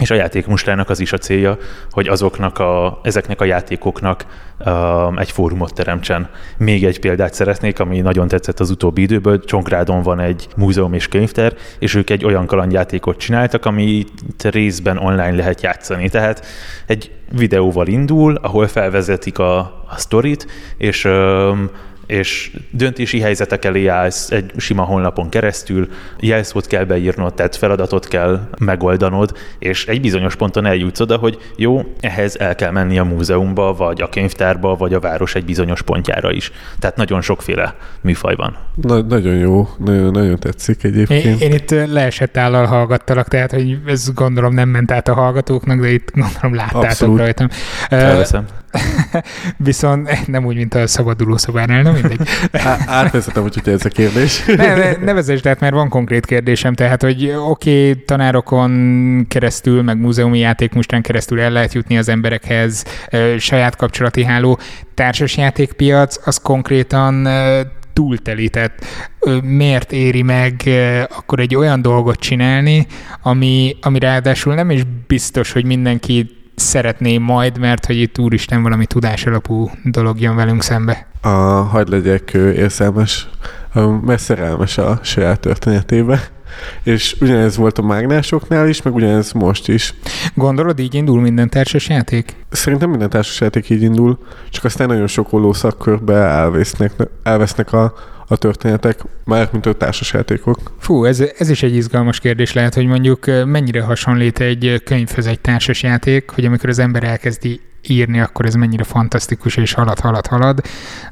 Speaker 2: és a játékmustának az is a célja, hogy azoknak a, ezeknek a játékoknak uh, egy fórumot teremtsen. Még egy példát szeretnék, ami nagyon tetszett az utóbbi időből. Csongrádon van egy múzeum és könyvtár, és ők egy olyan kalandjátékot csináltak, ami részben online lehet játszani. Tehát egy videóval indul, ahol felvezetik a, a sztorit, és um, és döntési helyzetek elé állsz egy sima honlapon keresztül, jelszót kell beírnod, tehát feladatot kell megoldanod, és egy bizonyos ponton eljutsz oda, hogy jó, ehhez el kell menni a múzeumba, vagy a könyvtárba, vagy a város egy bizonyos pontjára is. Tehát nagyon sokféle műfaj van.
Speaker 3: Na, nagyon jó, nagyon, nagyon tetszik egyébként.
Speaker 1: Én, én itt leesett állal hallgattalak, tehát hogy ez gondolom nem ment át a hallgatóknak, de itt gondolom láttátok Abszolút. rajtam.
Speaker 2: Elveszem.
Speaker 1: Viszont nem úgy, mint a szabaduló szobánál, nem mindegy.
Speaker 3: Átvezetem, hogy ez a kérdés.
Speaker 1: ne, ne, ne vezesd át, mert van konkrét kérdésem, tehát, hogy oké, okay, tanárokon keresztül, meg múzeumi játékmustán keresztül el lehet jutni az emberekhez, saját kapcsolati háló, társasjátékpiac, az konkrétan túltelített. Miért éri meg akkor egy olyan dolgot csinálni, ami, ami ráadásul nem is biztos, hogy mindenki szeretné majd, mert hogy itt úristen valami tudás alapú dolog jön velünk szembe.
Speaker 3: A, hagyd legyek érzelmes, mert szerelmes a saját történetébe. És ugyanez volt a mágnásoknál is, meg ugyanez most is.
Speaker 1: Gondolod, így indul minden társasjáték?
Speaker 3: Szerintem minden társasjáték így indul, csak aztán nagyon sok olló szakkörbe elvesznek, elvesznek a, a történetek, már mint a társasjátékok.
Speaker 1: Fú, ez, ez is egy izgalmas kérdés lehet, hogy mondjuk mennyire hasonlít egy könyvhöz egy társasjáték, hogy amikor az ember elkezdi írni, akkor ez mennyire fantasztikus, és halad, halad, halad.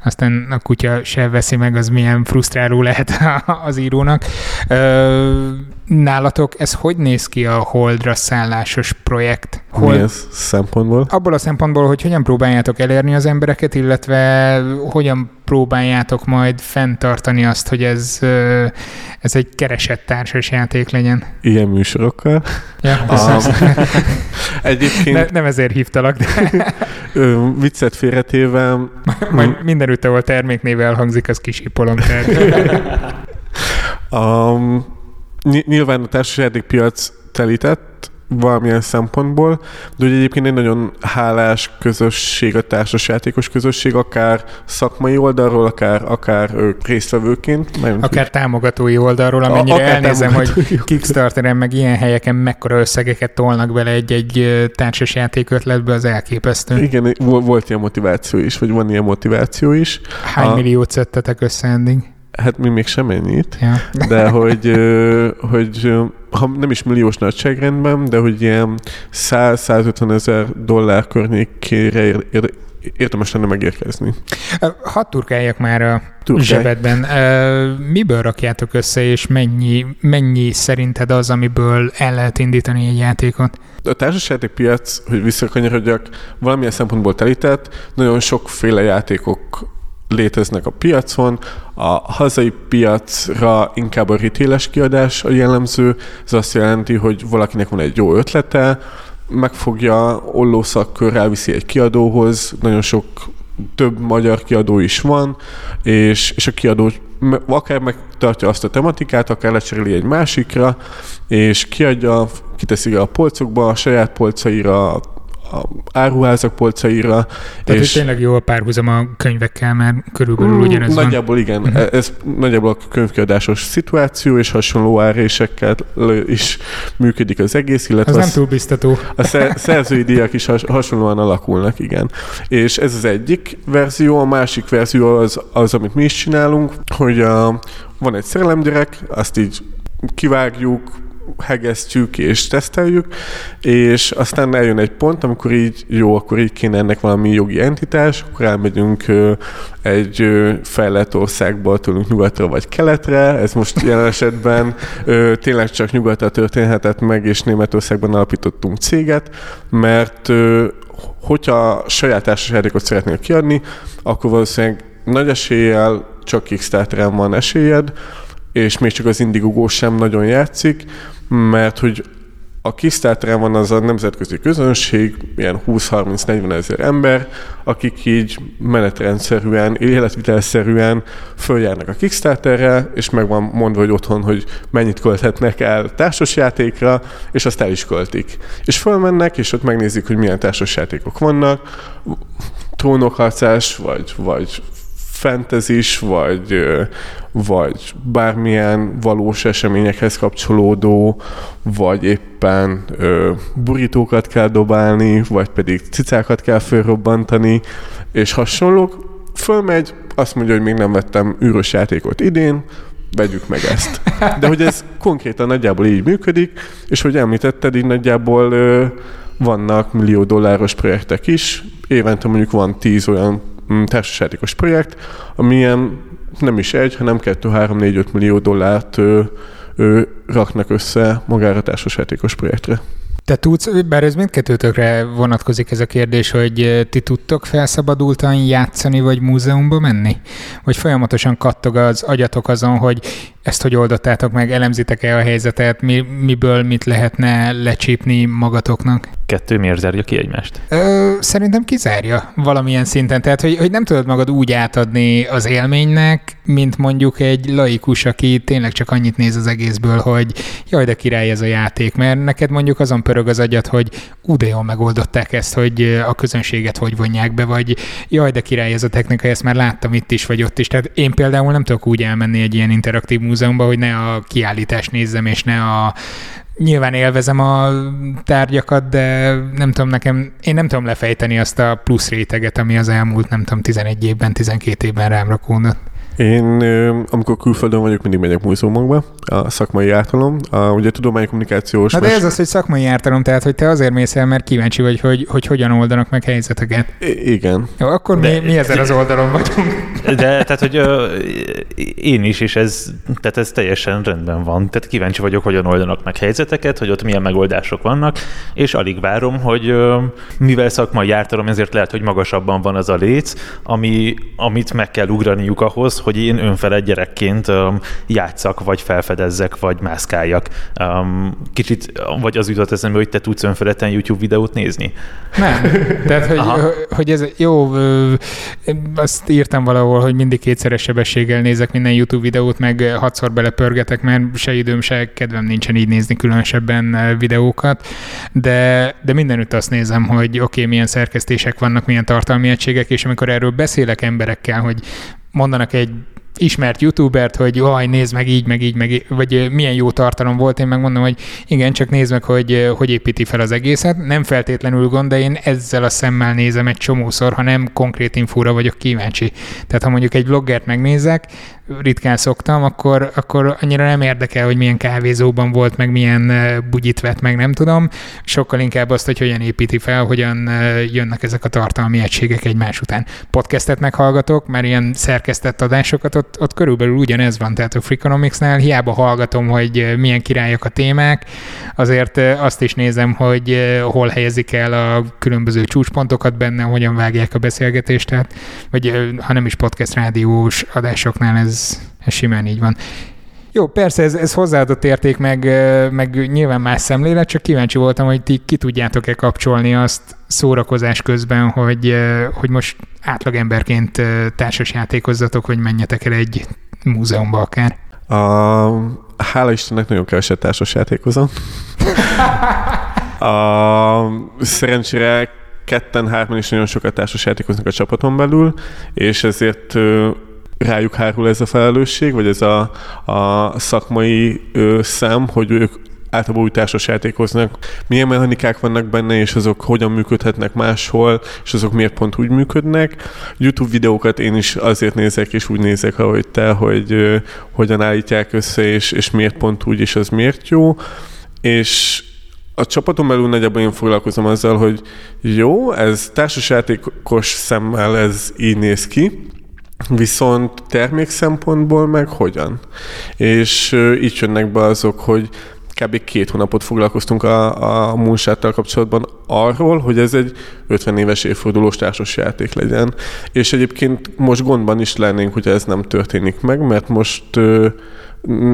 Speaker 1: Aztán a kutya se veszi meg, az milyen frusztráló lehet az írónak. Nálatok ez hogy néz ki a Holdra szállásos projekt?
Speaker 3: Hold... Mi ez szempontból?
Speaker 1: Abból a szempontból, hogy hogyan próbáljátok elérni az embereket, illetve hogyan próbáljátok majd fenntartani azt, hogy ez, ez egy keresett társas játék legyen.
Speaker 3: Ilyen műsorokkal.
Speaker 1: Ja, a,
Speaker 3: egyébként...
Speaker 1: Ne, nem ezért hívtalak, de...
Speaker 3: viccet félretéve...
Speaker 1: Majd mindenütt, ahol terméknéve elhangzik, az kisipolom.
Speaker 3: um, nyilván a társasjáték piac telített, valamilyen szempontból, de ugye egyébként egy nagyon hálás közösség, a társasjátékos közösség, akár szakmai oldalról, akár, akár résztvevőként.
Speaker 1: Akár úgy. támogatói oldalról, amennyire a, elnézem, hogy Kickstarteren meg ilyen helyeken mekkora összegeket tolnak bele egy-egy társasjáték ötletbe, az elképesztő.
Speaker 3: Igen, volt ilyen motiváció is, vagy van ilyen motiváció is.
Speaker 1: Hány a... milliót szedtetek össze eddig?
Speaker 3: Hát mi még sem ennyit, ja. de hogy, hogy ha nem is milliós nagyságrendben, de hogy ilyen 100-150 ezer dollár környékére ér, ér, érdemes lenne megérkezni.
Speaker 1: Hadd turkáljak már a Turkálj. zsebedben. Miből rakjátok össze, és mennyi, mennyi szerinted az, amiből el lehet indítani egy játékot?
Speaker 3: A társasjáték piac, hogy visszakanyarodjak, valamilyen szempontból telített, nagyon sokféle játékok léteznek a piacon. A hazai piacra inkább a ritéles kiadás a jellemző. Ez azt jelenti, hogy valakinek van egy jó ötlete, megfogja, ollószakkör elviszi egy kiadóhoz, nagyon sok több magyar kiadó is van, és, és a kiadó akár megtartja azt a tematikát, akár lecseréli egy másikra, és kiadja, kiteszi a polcokba, a saját polcaira, a áruházak polcaira.
Speaker 1: Tehát és tényleg jó a párhuzam a könyvekkel, mert körülbelül mm, ugyanez
Speaker 3: Nagyjából van. igen, uh-huh. ez nagyjából a könyvkiadásos szituáció, és hasonló árésekkel is működik az egész, illetve
Speaker 1: az nem túl biztató.
Speaker 3: A szerzői díjak is has, hasonlóan alakulnak, igen. És ez az egyik verzió, a másik verzió az, az amit mi is csinálunk, hogy a, van egy szerelemgyerek, azt így kivágjuk, hegesztjük és teszteljük, és aztán eljön egy pont, amikor így jó, akkor így kéne ennek valami jogi entitás, akkor elmegyünk egy fejlett országból tőlünk nyugatra vagy keletre, ez most jelen esetben tényleg csak nyugatra történhetett meg, és Németországban alapítottunk céget, mert hogyha saját társasjátékot szeretnél kiadni, akkor valószínűleg nagy eséllyel csak Kickstarteren van esélyed, és még csak az Indiegogo sem nagyon játszik, mert hogy a Kickstarteren van az a nemzetközi közönség, ilyen 20-30-40 ezer ember, akik így menetrendszerűen, életvitelszerűen följárnak a Kickstarterre, és meg van mondva, hogy otthon, hogy mennyit költhetnek el társasjátékra, és azt el is költik. És fölmennek, és ott megnézik, hogy milyen társasjátékok vannak, trónokharcás, vagy, vagy fentezis, vagy, vagy bármilyen valós eseményekhez kapcsolódó, vagy éppen ö, burítókat kell dobálni, vagy pedig cicákat kell fölrobbantani, és hasonlók. Fölmegy, azt mondja, hogy még nem vettem űrös játékot idén, vegyük meg ezt. De hogy ez konkrétan nagyjából így működik, és hogy említetted, így nagyjából ö, vannak millió dolláros projektek is, évente mondjuk van tíz olyan Mm, társasjátékos projekt, amilyen nem is egy, hanem 2, 3, 4, 5 millió dollárt ö, ö, raknak össze magára a társasjátékos projektre.
Speaker 1: Te tudsz, bár ez mindkettőtökre vonatkozik ez a kérdés, hogy ti tudtok felszabadultan játszani, vagy múzeumba menni? Vagy folyamatosan kattog az agyatok azon, hogy ezt hogy oldottátok meg, elemzitek-e a helyzetet, mi, miből mit lehetne lecsípni magatoknak?
Speaker 2: Kettő miért zárja ki egymást?
Speaker 1: Ö, szerintem kizárja valamilyen szinten. Tehát, hogy, hogy nem tudod magad úgy átadni az élménynek, mint mondjuk egy laikus, aki tényleg csak annyit néz az egészből, hogy jaj, de király ez a játék, mert neked mondjuk azon pörög az agyat, hogy ú, de jól megoldották ezt, hogy a közönséget hogy vonják be, vagy jaj, de király ez a technika, ezt már láttam itt is, vagy ott is. Tehát én például nem tudok úgy elmenni egy ilyen interaktív múzeumba, hogy ne a kiállítást nézzem, és ne a nyilván élvezem a tárgyakat, de nem tudom nekem, én nem tudom lefejteni azt a plusz réteget, ami az elmúlt, nem tudom, 11 évben, 12 évben rám rakódott.
Speaker 3: Én, amikor külföldön vagyok, mindig megyek múzeumokba, a szakmai ártalom, a, ugye kommunikációs.
Speaker 1: Na de ez az, hogy szakmai ártalom, tehát hogy te azért mész el, mert kíváncsi vagy, hogy, hogy hogyan oldanak meg helyzeteket.
Speaker 3: I- igen.
Speaker 1: Jó, akkor de, mi, mi ezen az oldalon vagyunk.
Speaker 2: De tehát, hogy ö, én is, és ez, tehát ez teljesen rendben van. Tehát kíváncsi vagyok, hogyan oldanak meg helyzeteket, hogy ott milyen megoldások vannak, és alig várom, hogy ö, mivel szakmai ártalom, ezért lehet, hogy magasabban van az a léc, ami, amit meg kell ugraniuk ahhoz, hogy én önfeled gyerekként játszak, vagy felfedezzek, vagy mászkáljak. Kicsit, vagy az jutott eszembe, hogy te tudsz önfeledten YouTube videót nézni?
Speaker 1: Nem. Tehát, hogy, hogy ez jó, azt írtam valahol, hogy mindig kétszeres sebességgel nézek minden YouTube videót, meg hatszor belepörgetek, mert se időm, se kedvem nincsen így nézni különösebben videókat, de, de mindenütt azt nézem, hogy oké, okay, milyen szerkesztések vannak, milyen tartalmi egységek, és amikor erről beszélek emberekkel, hogy mondanak egy ismert youtubert, hogy jaj, nézd meg így, meg így, meg vagy milyen jó tartalom volt, én megmondom, hogy igen, csak nézd meg, hogy hogy építi fel az egészet. Nem feltétlenül gond, de én ezzel a szemmel nézem egy csomószor, ha nem konkrét infóra vagyok kíváncsi. Tehát ha mondjuk egy vloggert megnézek, ritkán szoktam, akkor, akkor annyira nem érdekel, hogy milyen kávézóban volt, meg milyen bugyit vett, meg nem tudom. Sokkal inkább azt, hogy hogyan építi fel, hogyan jönnek ezek a tartalmi egységek egymás után. Podcastet meghallgatok, mert ilyen szerkesztett adásokat, ott, ott körülbelül ugyanez van, tehát a Freakonomics-nál hiába hallgatom, hogy milyen királyak a témák, azért azt is nézem, hogy hol helyezik el a különböző csúcspontokat benne, hogyan vágják a beszélgetést, tehát, vagy ha nem is podcast rádiós adásoknál ez, ez simán így van. Jó, persze ez, ez hozzáadott érték, meg, meg nyilván más szemlélet, csak kíváncsi voltam, hogy ti ki tudjátok-e kapcsolni azt szórakozás közben, hogy, hogy most átlagemberként társasjátékozzatok, hogy menjetek el egy múzeumba akár.
Speaker 3: A, hála Istennek nagyon keveset társasjátékozom. a, szerencsére ketten, hárman is nagyon sokat társasjátékoznak a csapaton belül, és ezért rájuk hárul ez a felelősség, vagy ez a, a szakmai ö, szem, hogy ők általában új társasjátékoznak, milyen mechanikák vannak benne, és azok hogyan működhetnek máshol, és azok miért pont úgy működnek. YouTube videókat én is azért nézek, és úgy nézek, ahogy te, hogy ö, hogyan állítják össze, és, és miért pont úgy, és az miért jó. És a csapaton belül nagyjából én foglalkozom azzal, hogy jó, ez társasjátékos szemmel ez így néz ki, Viszont termék szempontból meg hogyan? És így jönnek be azok, hogy kb. két hónapot foglalkoztunk a, a Moonshot-tal kapcsolatban arról, hogy ez egy 50 éves évfordulós társas játék legyen. És egyébként most gondban is lennénk, hogy ez nem történik meg, mert most ö,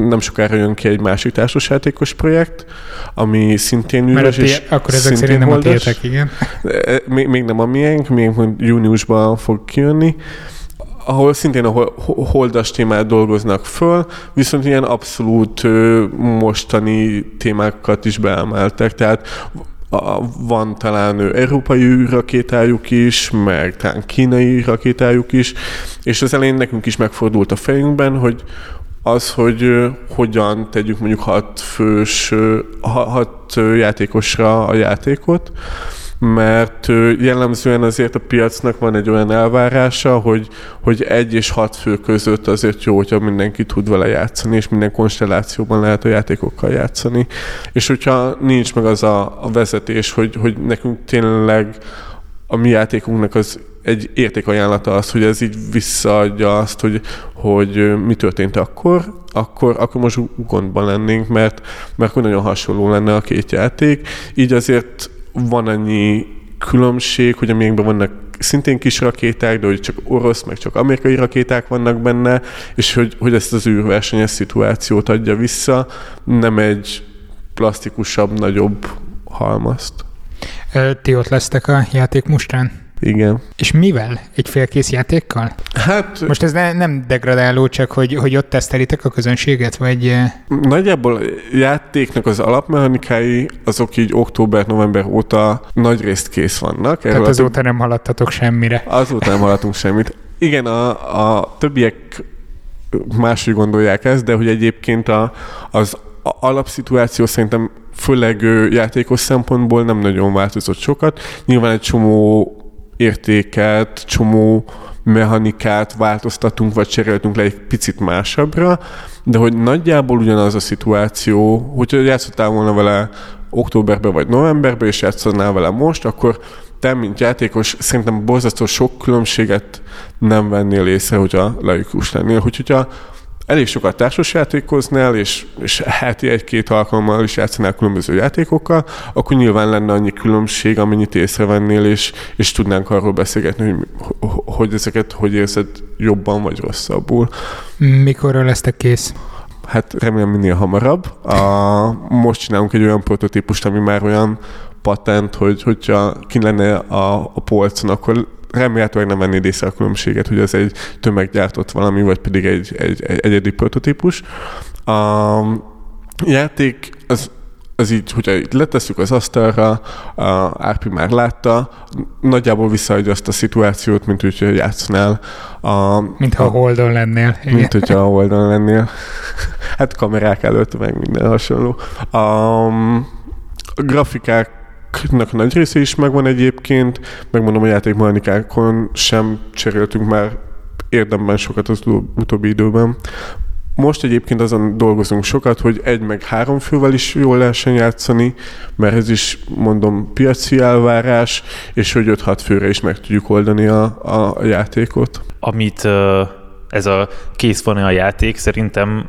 Speaker 3: nem sokára jön ki egy másik társasjátékos projekt, ami szintén
Speaker 1: üres, és Akkor ezek szerint nem a tiétek, igen.
Speaker 3: Még, még nem a miénk, még júniusban fog kijönni, ahol szintén a holdas témát dolgoznak föl, viszont ilyen abszolút mostani témákat is beemeltek, tehát a, van talán európai űrrakétájuk is, meg talán kínai rakétájuk is, és az elején nekünk is megfordult a fejünkben, hogy az, hogy hogyan tegyük mondjuk hat fős, hat játékosra a játékot, mert jellemzően azért a piacnak van egy olyan elvárása, hogy, hogy egy és hat fő között azért jó, hogyha mindenki tud vele játszani, és minden konstellációban lehet a játékokkal játszani. És hogyha nincs meg az a, a vezetés, hogy, hogy nekünk tényleg a mi játékunknak az egy értékajánlata az, hogy ez így visszaadja azt, hogy, hogy mi történt akkor, akkor, akkor most gondban lennénk, mert, mert nagyon hasonló lenne a két játék. Így azért van annyi különbség, hogy a vannak szintén kis rakéták, de hogy csak orosz, meg csak amerikai rakéták vannak benne, és hogy, hogy ezt az űrversenyes szituációt adja vissza, nem egy plastikusabb, nagyobb halmazt.
Speaker 1: Ti ott lesztek a játék mustán?
Speaker 3: Igen.
Speaker 1: És mivel? Egy félkész játékkal?
Speaker 3: Hát...
Speaker 1: Most ez ne, nem degradáló, csak hogy, hogy ott tesztelitek a közönséget, vagy... Eh?
Speaker 3: Nagyjából játéknak az alapmechanikái, azok így október-november óta nagy részt kész vannak.
Speaker 1: Erről Tehát azóta nem haladtatok semmire.
Speaker 3: Azóta nem haladtunk semmit. Igen, a, a többiek máshogy gondolják ezt, de hogy egyébként a, az alapszituáció szerintem főleg játékos szempontból nem nagyon változott sokat. Nyilván egy csomó értéket, csomó mechanikát változtatunk, vagy cseréltünk le egy picit másabbra, de hogy nagyjából ugyanaz a szituáció, hogyha játszottál volna vele októberben vagy novemberben, és játszanál vele most, akkor te, mint játékos, szerintem borzasztó sok különbséget nem vennél észre, hogyha laikus lennél. Hogy, hogyha elég sokat társasjátékoznál, és, és heti egy-két alkalommal is játszanál különböző játékokkal, akkor nyilván lenne annyi különbség, amennyit észrevennél, és, és tudnánk arról beszélgetni, hogy, hogy ezeket hogy érzed jobban vagy rosszabbul.
Speaker 1: Mikorra lesztek kész?
Speaker 3: Hát remélem minél hamarabb. A, most csinálunk egy olyan prototípust, ami már olyan patent, hogy hogyha ki lenne a, a polcon, akkor remélhetőleg nem vennéd észre a különbséget, hogy ez egy tömeggyártott valami, vagy pedig egy, egy, egy egyedi prototípus. A játék az az így, hogyha itt letesszük az asztalra, a Árpi már látta, nagyjából visszaadja azt a szituációt, mint hogyha játszanál. A,
Speaker 1: Mintha a holdon lennél.
Speaker 3: Igen. Mint hogyha a holdon lennél. Hát kamerák előtt, meg minden hasonló. A, a grafikák játéknak nagy része is megvan egyébként, megmondom, a játékmechanikákon sem cseréltünk már érdemben sokat az utóbbi időben. Most egyébként azon dolgozunk sokat, hogy egy meg három fővel is jól lehessen játszani, mert ez is mondom piaci elvárás, és hogy 5-6 főre is meg tudjuk oldani a, a, játékot.
Speaker 2: Amit ez a kész van-e a játék, szerintem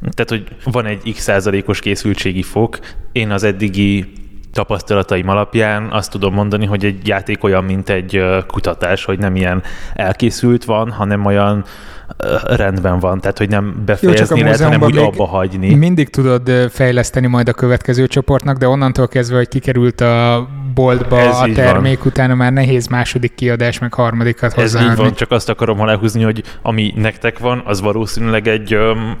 Speaker 2: tehát, hogy van egy x százalékos készültségi fok. Én az eddigi tapasztalataim alapján azt tudom mondani, hogy egy játék olyan, mint egy kutatás, hogy nem ilyen elkészült van, hanem olyan rendben van, tehát hogy nem befejezni Jó, lehet, hanem úgy abba hagyni.
Speaker 1: Mindig tudod fejleszteni majd a következő csoportnak, de onnantól kezdve, hogy kikerült a boltba Ez a termék, van. utána már nehéz második kiadás, meg harmadikat
Speaker 2: hozzá. Ez így van, csak azt akarom lehúzni, hogy ami nektek van, az valószínűleg egy um,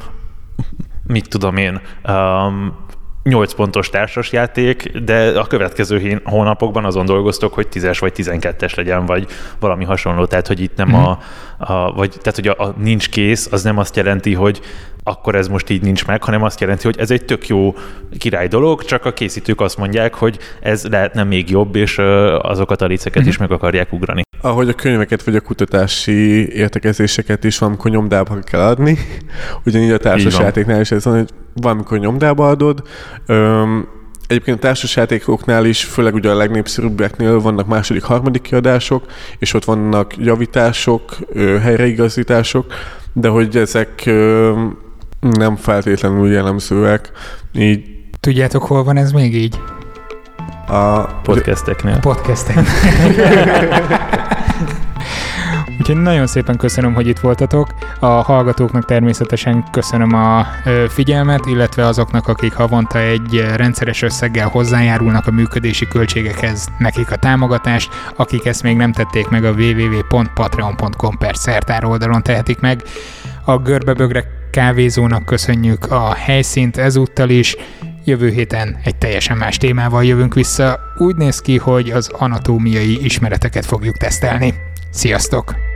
Speaker 2: mit tudom én, um, 8 pontos társasjáték, de a következő hónapokban azon dolgoztok, hogy 10-es vagy 12-es legyen, vagy valami hasonló. Tehát, hogy itt nem mm-hmm. a, a, vagy, tehát, hogy a, a nincs kész, az nem azt jelenti, hogy akkor ez most így nincs meg, hanem azt jelenti, hogy ez egy tök jó király dolog, csak a készítők azt mondják, hogy ez lehetne még jobb, és azokat a liceket mm-hmm. is meg akarják ugrani.
Speaker 3: Ahogy a könyveket vagy a kutatási értekezéseket is valamikor nyomdába kell adni, ugyanígy a társasjátéknál is ez van, hogy valamikor nyomdába adod, Öm, Egyébként a társasjátékoknál is, főleg ugye a legnépszerűbbeknél vannak második, harmadik kiadások, és ott vannak javítások, helyreigazítások, de hogy ezek nem feltétlenül jellemzőek. Így...
Speaker 1: Tudjátok, hol van ez még így?
Speaker 2: A podcasteknél.
Speaker 1: Podcasteknél. Úgyhogy nagyon szépen köszönöm, hogy itt voltatok. A hallgatóknak természetesen köszönöm a figyelmet, illetve azoknak, akik havonta egy rendszeres összeggel hozzájárulnak a működési költségekhez, nekik a támogatást, akik ezt még nem tették meg a www.patreon.com per szertár oldalon tehetik meg. A görbebögre kávézónak köszönjük a helyszínt ezúttal is, Jövő héten egy teljesen más témával jövünk vissza. Úgy néz ki, hogy az anatómiai ismereteket fogjuk tesztelni. Sziasztok!